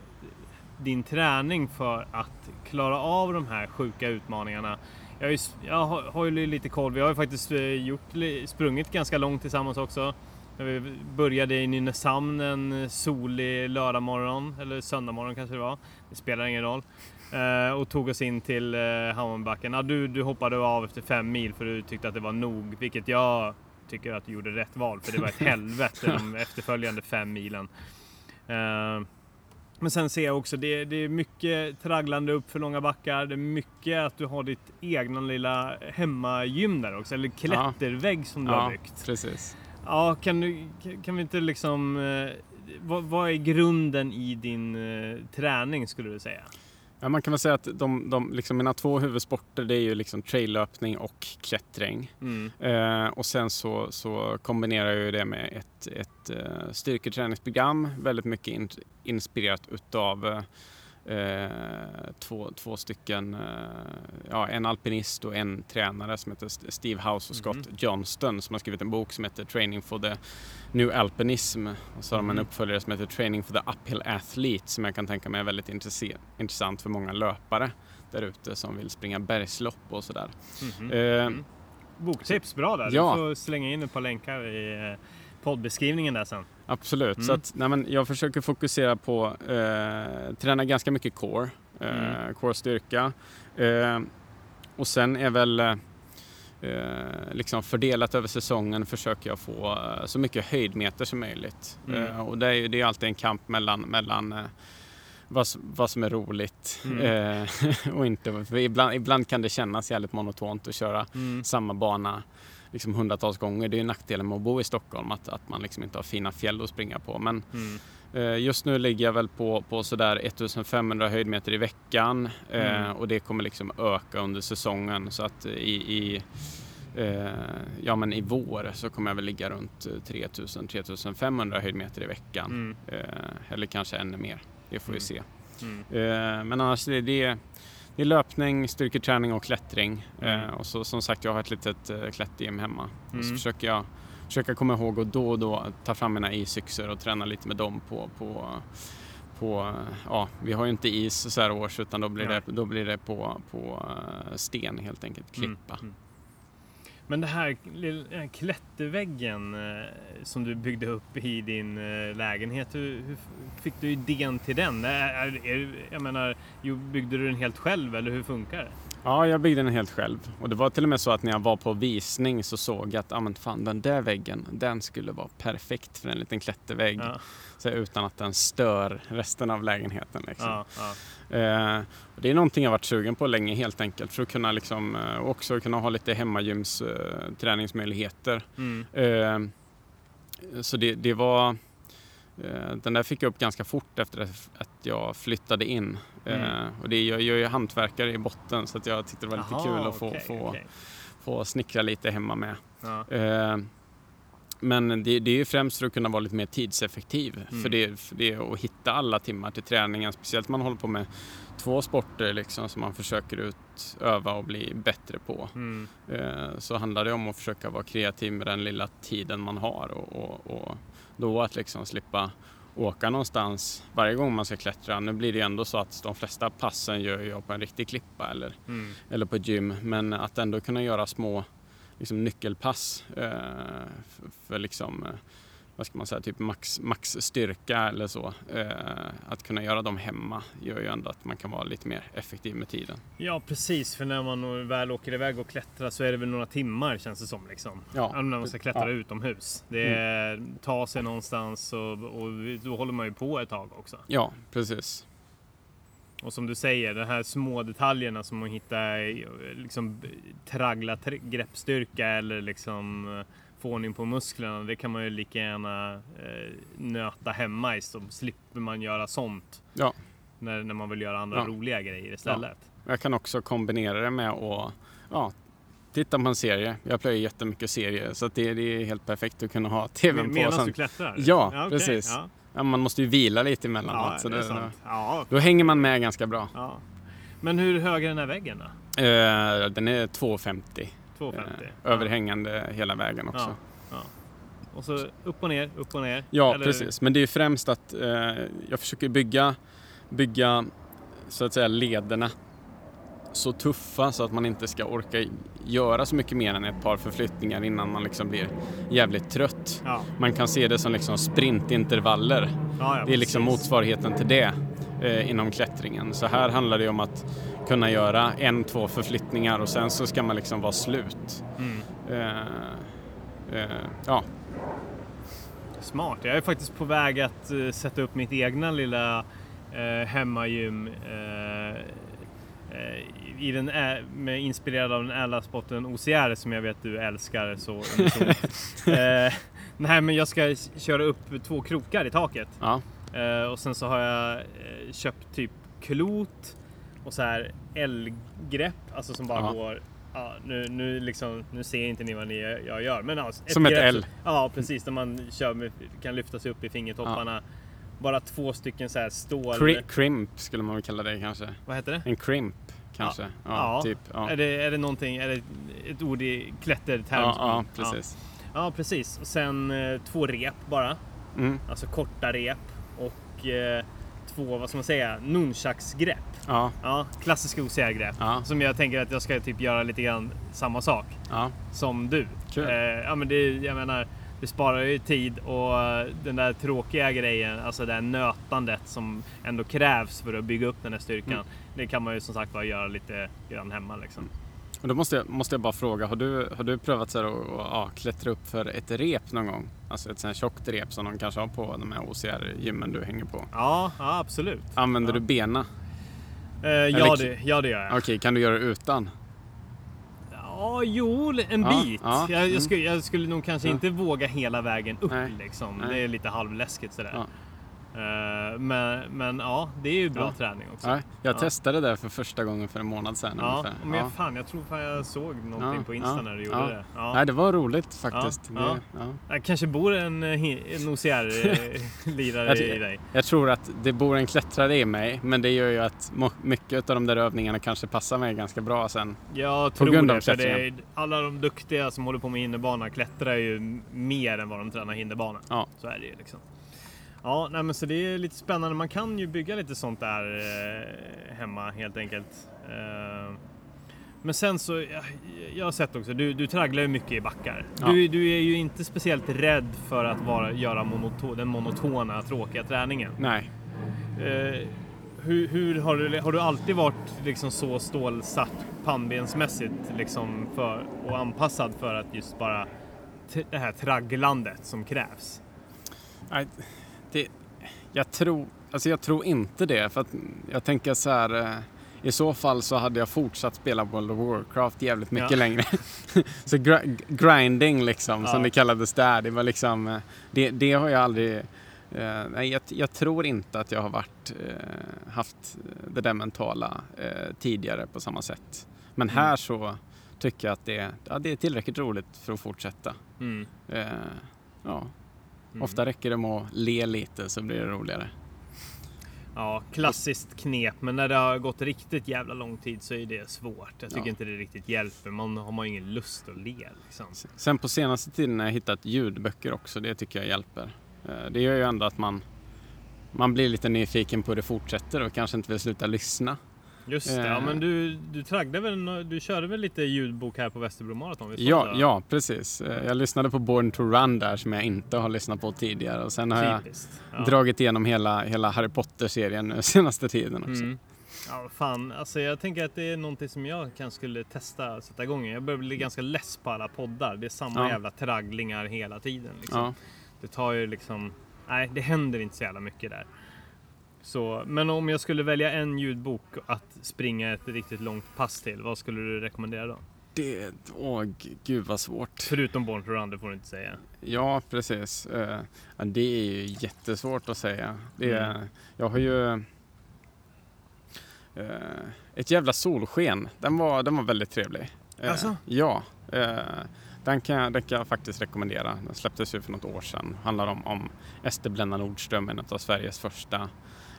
din träning för att klara av de här sjuka utmaningarna. Jag, har ju, jag har, har ju lite koll. Vi har ju faktiskt eh, gjort, sprungit ganska långt tillsammans också. När vi började i Nynäshamn en solig lördagmorgon, eller söndagmorgon kanske det var. Det spelar ingen roll. Eh, och tog oss in till eh, Hammarbybacken. Ja, du, du hoppade av efter fem mil för du tyckte att det var nog, vilket jag tycker att du gjorde rätt val för det var ett (laughs) helvete de efterföljande fem milen. Eh, men sen ser jag också, det, det är mycket tragglande upp för långa backar. Det är mycket att du har ditt egna lilla hemmagym där också, eller klättervägg som du har Ja, byggt. precis. Ja, kan, du, kan vi inte liksom... Eh, vad, vad är grunden i din eh, träning skulle du säga? Ja, man kan väl säga att de, de, liksom mina två huvudsporter det är ju liksom traillöpning och klättring. Mm. Eh, och sen så, så kombinerar jag ju det med ett, ett uh, styrketräningsprogram väldigt mycket in, inspirerat utav uh, Eh, två, två stycken, eh, ja, en alpinist och en tränare som heter Steve House och Scott mm. Johnston som har skrivit en bok som heter Training for the New Alpinism. Och så har de en mm. uppföljare som heter Training for the Uphill Athlete som jag kan tänka mig är väldigt intressant för många löpare där ute som vill springa bergslopp och sådär. Mm. Eh, mm. Boktips, bra där. Ja. Du får slänga in ett par länkar i poddbeskrivningen där sen. Absolut, mm. så att, nej, men jag försöker fokusera på eh, träna ganska mycket core, eh, mm. core-styrka. Eh, och sen är väl eh, liksom fördelat över säsongen försöker jag få eh, så mycket höjdmeter som möjligt. Mm. Eh, och det är, det är alltid en kamp mellan, mellan eh, vad, vad som är roligt mm. (laughs) och inte. För ibland, ibland kan det kännas jävligt monotont att köra mm. samma bana liksom hundratals gånger. Det är nackdelen med att bo i Stockholm, att, att man liksom inte har fina fjäll att springa på. Men mm. eh, just nu ligger jag väl på, på sådär 1500 höjdmeter i veckan eh, mm. och det kommer liksom öka under säsongen. Så att i, i eh, ja, men i vår så kommer jag väl ligga runt 3000-3500 höjdmeter i veckan. Mm. Eh, eller kanske ännu mer. Det får vi mm. se. Mm. Eh, men annars är det det är löpning, styrketräning och klättring. Mm. Eh, och så som sagt, jag har ett litet eh, klättergym hemma. Mm. Och så försöker jag försöka komma ihåg att då och då ta fram mina isyxor och träna lite med dem på, på, på ja, vi har ju inte is så här års utan då blir, det, då blir det på, på eh, sten helt enkelt, mm. klippa. Mm. Men det här klätterväggen eh, som du byggde upp i din eh, lägenhet, hur, hur fick du idén till den? Är, är, jag menar, byggde du den helt själv eller hur funkar det? Ja, jag byggde den helt själv. Och det var till och med så att när jag var på visning så såg jag att ah, men fan, den där väggen, den skulle vara perfekt för en liten klättervägg. Ja. Så utan att den stör resten av lägenheten. Liksom. Ja, ja. Eh, det är någonting jag varit sugen på länge helt enkelt för att kunna liksom, eh, också kunna ha lite hemmagyms eh. Mm. Eh, så det, det var Eh, den där fick jag upp ganska fort efter att jag flyttade in. Mm. Och det, jag, jag är hantverkare i botten så att jag tyckte det var lite Aha, kul att få, okay, få, okay. få snickra lite hemma med. Ja. Eh, men det, det, är ju främst för att kunna vara lite mer tidseffektiv. Mm. För, det, för det att hitta alla timmar till träningen. Speciellt om man håller på med två sporter liksom, som man försöker utöva och bli bättre på. Mm. Så handlar det om att försöka vara kreativ med den lilla tiden man har. och, och, och då att liksom slippa åka någonstans varje gång man ska klättra. Nu blir det ändå så att de flesta passen gör jag på en riktig klippa eller, mm. eller på gym. Men att ändå kunna göra små liksom, nyckelpass eh, för, för liksom, eh, vad ska man säga, typ max, max styrka eller så. Eh, att kunna göra dem hemma gör ju ändå att man kan vara lite mer effektiv med tiden. Ja precis, för när man väl åker iväg och klättrar så är det väl några timmar känns det som. Liksom. Ja. När man ska klättra ja. utomhus. Det är mm. ta sig någonstans och, och då håller man ju på ett tag också. Ja, precis. Och som du säger, de här små detaljerna som att hitta liksom, traggla greppstyrka eller liksom få ordning på musklerna. Det kan man ju lika gärna eh, nöta hemma i så slipper man göra sånt. Ja. När, när man vill göra andra ja. roliga grejer istället. Ja. Jag kan också kombinera det med att ja, titta på en serie. Jag plöjer jättemycket serier så det, det, är helt perfekt att kunna ha tvn på. Medan du klättrar? Ja, ja okay. precis. Ja. man måste ju vila lite emellanåt. Ja, så det, det ja. Då hänger man med ganska bra. Men hur hög är den här väggen då? Uh, den är 2,50. 2,50. Eh, överhängande ja. hela vägen också. Ja, ja. Och så upp och ner, upp och ner. Ja, eller? precis. Men det är främst att eh, jag försöker bygga, bygga så att säga lederna så tuffa så att man inte ska orka göra så mycket mer än ett par förflyttningar innan man liksom blir jävligt trött. Ja. Man kan se det som liksom sprintintervaller. Ja, ja, det är liksom motsvarigheten till det eh, inom klättringen. Så här handlar det om att kunna göra en, två förflyttningar och sen så ska man liksom vara slut. Mm. Eh, eh, ja. Smart. Jag är faktiskt på väg att uh, sätta upp mitt egna lilla uh, hemmagym uh, i den med, inspirerad av den ädla spotten OCR som jag vet du älskar så (laughs) Nej men jag ska köra upp två krokar i taket. Ja. och sen så har jag köpt typ klot och så här L-grepp, alltså som bara Ja. går Ja, nu, nu, liksom, nu ser inte ni vad ni, jag gör. Men alltså, Som ett L. Ja, precis. Där man kör med, kan lyfta sig upp i fingertopparna. Bara två stycken så här stål... Cri- crimp skulle man väl kalla det kanske. Vad heter det? En crimp kanske. Ja, Ja. typ. Är, det, är det någonting, är det ett ord i klätterterm? Ja, ja, precis. Ja, precis. Och sen eh, två rep bara. Mm. Alltså korta rep. Och eh, två, vad ska man säga, nunchaksgrepp. Ja, Ja, klassiska OCR-grepp. Ja. Som jag tänker att jag ska typ göra lite grann samma sak som du. Kul. Eh, ja, men det, jag menar, det sparar ju tid och eh, den där tråkiga grejen, alltså det här nötandet som ändå krävs för att bygga upp den här styrkan. Mm. Det kan man ju som sagt bara göra lite grann hemma liksom. Och då måste jag, måste jag bara fråga, har du, har du prövat så här att att, ja, klättra upp för ett rep någon gång? Alltså ett sånt här tjockt rep som de kanske har på de här OCR-gymmen du hänger på. Ja, ja absolut. Använder Ja. du bena? Eh, ja, Eller- det, ja, det gör jag. Okej, kan du göra det utan? Ja, jo, en Ja, bit. ja, jag, jag, mm. skulle, jag skulle nog kanske Ja. inte våga hela vägen upp Nej, liksom. nej. Det är lite halvläskigt sådär. Ja. Eh, men, men ja, det är ju bra Ja. träning också. Nej, jag Ja. testade det för första gången för en månad sedan Ja, ungefär. men jag, fan, jag tror fan jag såg någonting Ja, på Insta ja, när du gjorde ja. det. Ja. Nej, det var roligt faktiskt. Ja, Det, ja. ja. Det kanske bor en, eh, en OCR-lirare Jag, i dig. jag tror att det bor en klättrare i mig, men det gör ju att mycket av de där övningarna kanske passar mig ganska bra sen. Jag tror grund det, för det är, alla de duktiga som håller på med hinderbana klättrar ju mer än vad de tränar hinderbana. Ja. Så är det ju liksom. Ja, nej, men så det är lite spännande. Man kan ju bygga lite sånt där eh, hemma helt enkelt. Eh, men sen så, jag, jag har sett också, du, du tragglar ju mycket i backar. Ja. Du, du är ju inte speciellt rädd för att vara, göra monoto, den monotona, tråkiga träningen. Nej, Eh, hur, hur har, du, har du alltid varit liksom så stålsatt pannbensmässigt liksom för, och anpassad för att just bara det här tragglandet som krävs? Nej, det, jag, tror, alltså jag tror inte det. För att jag tänker så här, eh, i så fall så hade jag fortsatt spela World of Warcraft jävligt mycket Ja. längre. (laughs) så gr- grinding liksom, Ja. som det kallades där, det var liksom, eh, det, det har jag aldrig eh, nej, jag, jag tror inte att jag har varit, eh, haft det där mentala eh, tidigare på samma sätt. Men Mm. här så tycker jag att det, ja, det är tillräckligt roligt för att fortsätta. Mm. Eh, ja, Mm. Ofta räcker det med att le lite så blir det roligare. Ja, klassiskt knep, men när det har gått riktigt jävla lång tid så är det svårt. Jag tycker Ja. inte det riktigt hjälper. Man har man ingen lust att le. Liksom. Sen på senaste tiden har jag hittat ljudböcker också. Det tycker jag hjälper. Eh, Det gör ju ändå att man, man blir lite nyfiken på hur det fortsätter och kanske inte vill sluta lyssna. Just det, ja, Eh. men du, du, traggade väl, du körde väl lite ljudbok här på Västerbro Marathon? Ja, det ja, precis. Eh, Jag lyssnade på Born to Run där som jag inte har lyssnat på tidigare. Och sen har jag Typiskt. Ja. dragit igenom hela, hela Harry Potter-serien nu (laughs) senaste tiden också. Mm. Ja, fan, alltså jag tänker att det är någonting som jag kanske skulle testa att sätta igång. Jag börjar bli ganska less på alla poddar. Det är samma Ja. jävla tragglingar hela tiden. Liksom. Ja. Det tar ju liksom, nej det händer inte så jävla mycket där. Så, men om jag skulle välja en ljudbok att springa ett riktigt långt pass till, vad skulle du rekommendera då? Det, åh gud vad svårt. Förutom Born to Run, det får du inte säga. Ja, precis. Eh, det är ju jättesvårt att säga. Det är, Mm. Jag har ju eh, ett jävla solsken. Den var, den var väldigt trevlig. Eh, Alltså? Ja. Den, kan, jag- den kan jag faktiskt rekommendera. Den släpptes ju för något år sedan. Handlar om, om Ester Blenda Nordström, en av Sveriges första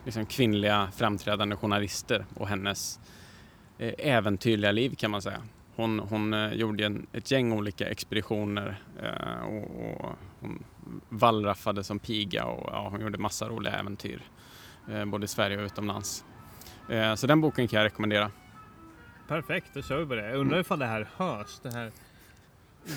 liksom, kvinnliga framträdande journalister och hennes eh, äventyrliga liv kan man säga. Hon, hon eh, gjorde en, ett gäng olika expeditioner eh, och, och hon wallraffade som piga och ja, hon gjorde massa roliga äventyr både i Sverige och utomlands. Så den boken kan jag rekommendera. Perfekt, då kör vi på det. Jag undrar ifall det här hörs, det här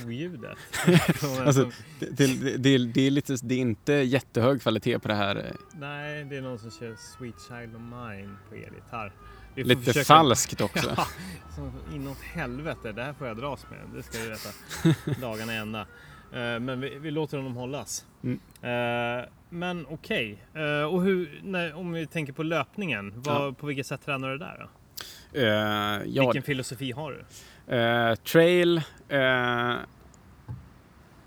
oljudet. (laughs) Alltså, Det, det, det, är lite, det är inte jättehög kvalitet på det här. eh, Nej, det är någon som kör Sweet Child of Mine på elgitarr. Lite försöka- falskt (laughs) också. Ja, som inåt helvete. Det här får jag dras med. Det ska jag veta. (laughs) Dagarna ända. Eh, Men vi, vi låter honom hållas. Mm. Eh, Men okej. Eh, Och hur, när, om vi tänker på löpningen. Vad, Ja. På vilket sätt tränar du där då? Eh, ja, Vilken filosofi har du? Eh, trail, eh,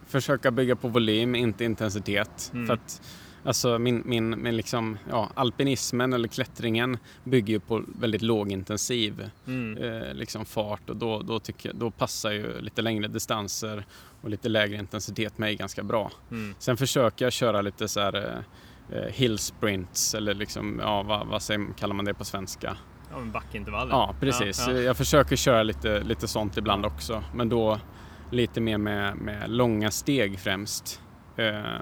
försöka bygga på volym, inte intensitet. Mm. För att Alltså min, min, min liksom, ja, alpinismen eller klättringen bygger ju på väldigt lågintensiv Mm. eh, liksom fart och då, då, tycker, jag- då passar ju lite längre distanser och lite lägre intensitet mig ganska bra. Mm. Sen försöker jag köra lite så här eh, eh, hill sprints eller liksom, ja vad, vad säger, kallar man det på svenska? Ja, men backintervaller. Ja, precis. Ja, ja. Jag försöker köra lite, lite sånt ibland också, men då lite mer med, med långa steg främst. Eh, eh,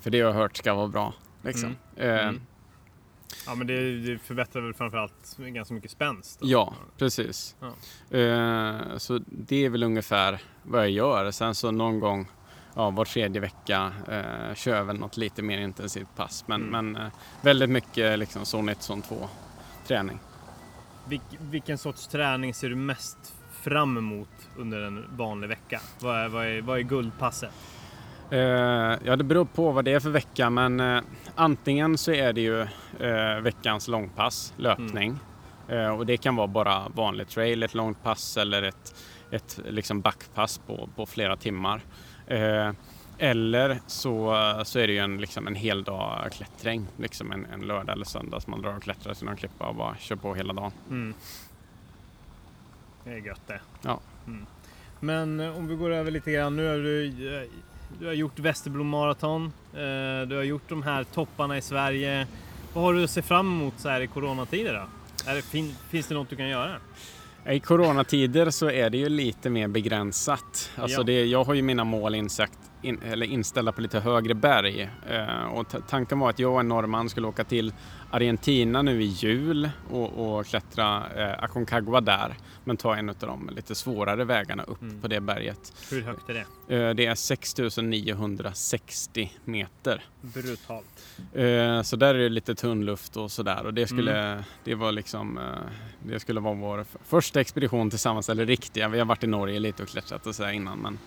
för det har jag hört ska vara bra. Liksom. Eh, Mm. Ja, men det, det förbättrar väl framförallt ganska mycket spänst. då. Ja, precis. Ja. Eh, så det är väl ungefär vad jag gör. Sen så någon gång ja, var tredje vecka eh, kör jag väl något lite mer intensivt pass. Men, Mm. men eh, väldigt mycket liksom zon 1, zon 2 träning. Vil, vilken sorts träning ser du mest fram emot under en vanlig vecka? Vad är, vad är, vad är guldpasset? Eh, ja, det beror på vad det är för vecka, men eh, antingen så är det ju eh, veckans långpass, löpning. Eh, och det kan vara bara vanligt trail, ett långt pass eller ett, ett liksom backpass på, på flera timmar. Eh, eller så, så är det ju en, liksom en hel dag klättring, liksom en, en lördag eller söndag som man drar och klättrar till någon klippa och bara kör på hela dagen. Mm. Det är gött det. Ja. Mm. Men eh, om vi går över lite grann. Nu har du, eh, du har gjort Västerbro Marathon. eh, Du har gjort de här topparna i Sverige. Vad har du att se fram emot så här i coronatider då? Det, fin, finns det något du kan göra? I coronatider så är det ju lite mer begränsat. Alltså Ja. det, jag har ju mina mål insagt, in, eller inställda på lite högre berg. Eh, och tanken var att jag och en norrman skulle åka till Argentina nu i jul och, och klättra eh, Aconcagua där. Men ta en av de lite svårare vägarna upp Mm. på det berget. Hur högt är det? Eh, det är 6960 meter. Brutalt. Eh, så där är det lite tunn luft och sådär och det skulle, det var liksom, eh, det skulle vara vår första expedition tillsammans, eller riktiga. Vi har varit i Norge lite och klättrat och så här innan men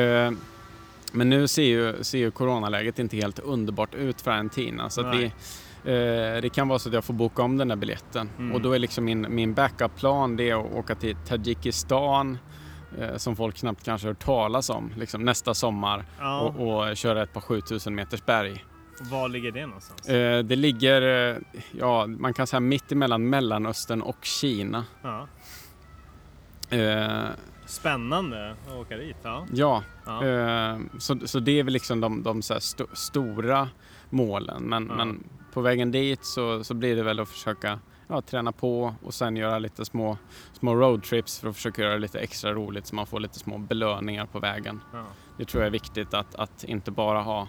eh, men nu ser ju, ser ju coronaläget inte helt underbart ut för Argentina så vi, det kan vara så att jag får boka om den där biljetten Mm. och då är liksom min, min backup-plan det att åka till Tadzjikistan eh, som folk knappt kanske har hört talas om liksom nästa sommar Ja. och, och köra ett par 7000 meters berg. Var ligger det någonstans? Eh, det ligger, eh, ja, man kan säga mitt emellan Mellanöstern och Kina. Ja. Eh, Spännande att åka dit. Ja. ja, Ja. eh, så, så det är väl liksom de, de sto, stora målen. Men, men på vägen dit så, så blir det väl att försöka ja, träna på och sen göra lite små, små roadtrips för att försöka göra det lite extra roligt så man får lite små belöningar på vägen. Ja. Det tror jag är viktigt att, att inte bara ha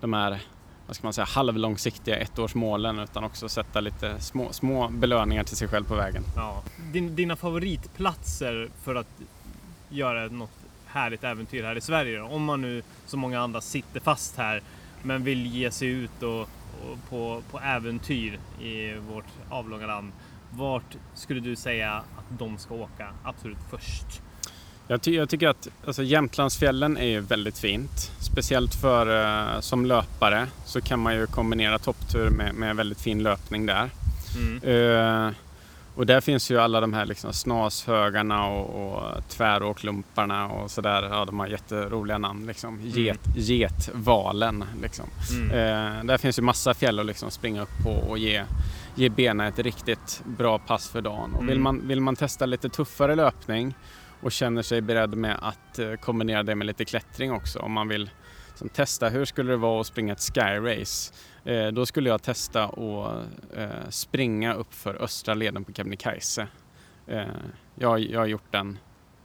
de här vad ska man säga, halvlångsiktiga ettårsmålen utan också sätta lite små, små belöningar till sig själv på vägen. Ja. Din, dina favoritplatser för att göra något härligt äventyr här i Sverige då? Om man nu som många andra sitter fast här men vill ge sig ut och, och på, på äventyr i vårt avlånga land. Vart skulle du säga att de ska åka absolut först? Jag, ty- jag tycker att alltså, Jämtlandsfjällen är ju väldigt fint. Speciellt för eh, som löpare så kan man ju kombinera topptur med, med väldigt fin löpning där. Mm. Eh, och där finns ju alla de här liksom snashögarna och, och tväråklumparna och sådär. Ja, de har jätteroliga namn liksom. Get, Getvalen liksom. Mm. Eh, där finns ju massa fjäll att liksom springa upp på och ge, ge benen ett riktigt bra pass för dagen. Och vill, Mm. man, vill man testa lite tuffare löpning och känner sig beredd med att eh, kombinera det med lite klättring också. Om man vill som, testa hur skulle det vara att springa ett skyrace. Eh, då skulle jag testa att eh, springa upp för östra leden på Kebnekaise. Eh, jag, jag har gjort den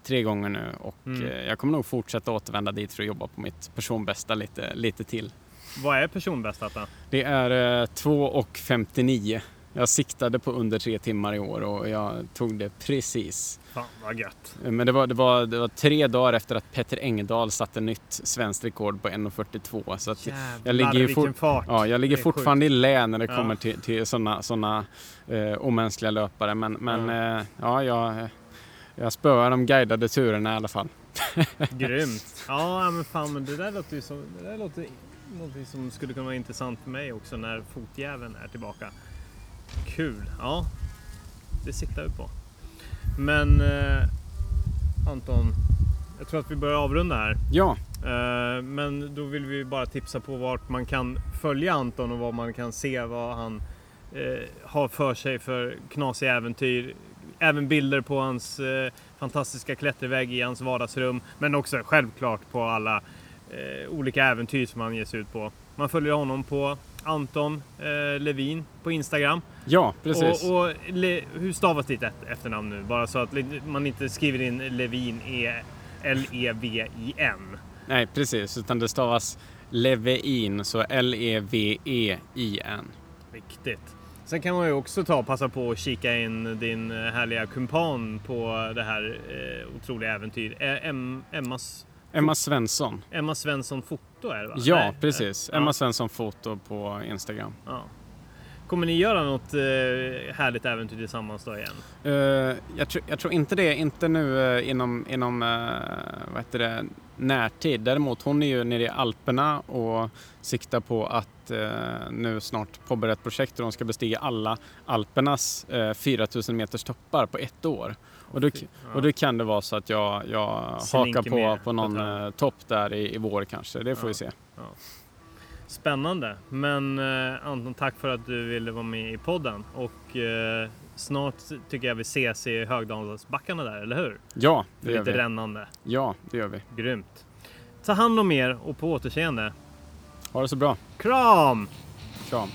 tre gånger nu och Mm. jag kommer nog fortsätta återvända dit för att jobba på mitt personbästa lite, lite till. Vad är personbästat då? Det är eh, 2.59. Jag siktade på under tre timmar i år och jag tog det precis. Fan vad gött. Men det var, det var, det var tre dagar efter att Petter Engdahl satte nytt svenskt rekord på 1.42. Så att, Jävlar ligger ju vilken fort- fart. ja, jag ligger fortfarande i lä när det Ja. kommer till, till sådana såna, eh, omänskliga löpare. Men, men Ja. eh, ja, jag, jag spöar de guidade turerna i alla fall. (laughs) Grymt. Ja, men fan, men det där låter ju som, det där låter någonting som skulle kunna vara intressant för mig också när fotjäveln är tillbaka. Kul. Ja, det siktar vi på. Men eh, Anton, jag tror att vi börjar avrunda här. Ja, Eh, Men då vill vi bara tipsa på vart man kan följa Anton och vad man kan se vad han eh, har för sig för knasiga äventyr. Även bilder på hans eh, fantastiska klätterväg i hans vardagsrum. Men också självklart på alla eh, olika äventyr som han ger sig ut på. Man följer honom på Anton eh, Levin på Instagram. ja precis. Och, och le, hur stavas ditt efternamn nu? Bara så att man inte skriver in Levin E L-E-V-I-N. Nej, precis. Utan det stavas Levein, så L-E-V-E-I-N. Viktigt. Sen kan man ju också ta och passa på att kika in din eh, härliga kumpan på det här eh, otroliga äventyr. Eh, Em, Emmas, Emma Svensson. Emma Svensson foto är det va? Ja, Nej, precis. Emma ja, Svensson foto på Instagram. ja. Kommer ni göra något eh, härligt äventyr tillsammans då igen? Eh, jag, tror, jag tror inte det, inte nu uh, inom, inom uh, vad heter det, närtid. Däremot hon är ju nere i Alperna och siktar på att nu snart påbörja ett projekt där de ska bestiga alla Alpernas uh, 4000 meters toppar på ett år. Och då, och då kan det vara så att jag, jag hakar på, på på någon ett eh, topp där i, i vår kanske. Det får vi se. Spännande. Men eh, Anton, tack för att du ville vara med i podden. Och eh, snart tycker jag vi ses i Högdalsbackarna där, eller hur? Ja, För det gör lite vi. rännande. Ja, det gör vi. Grymt. Ta hand om er och på återseende. Ha det så bra. Kram! Kram.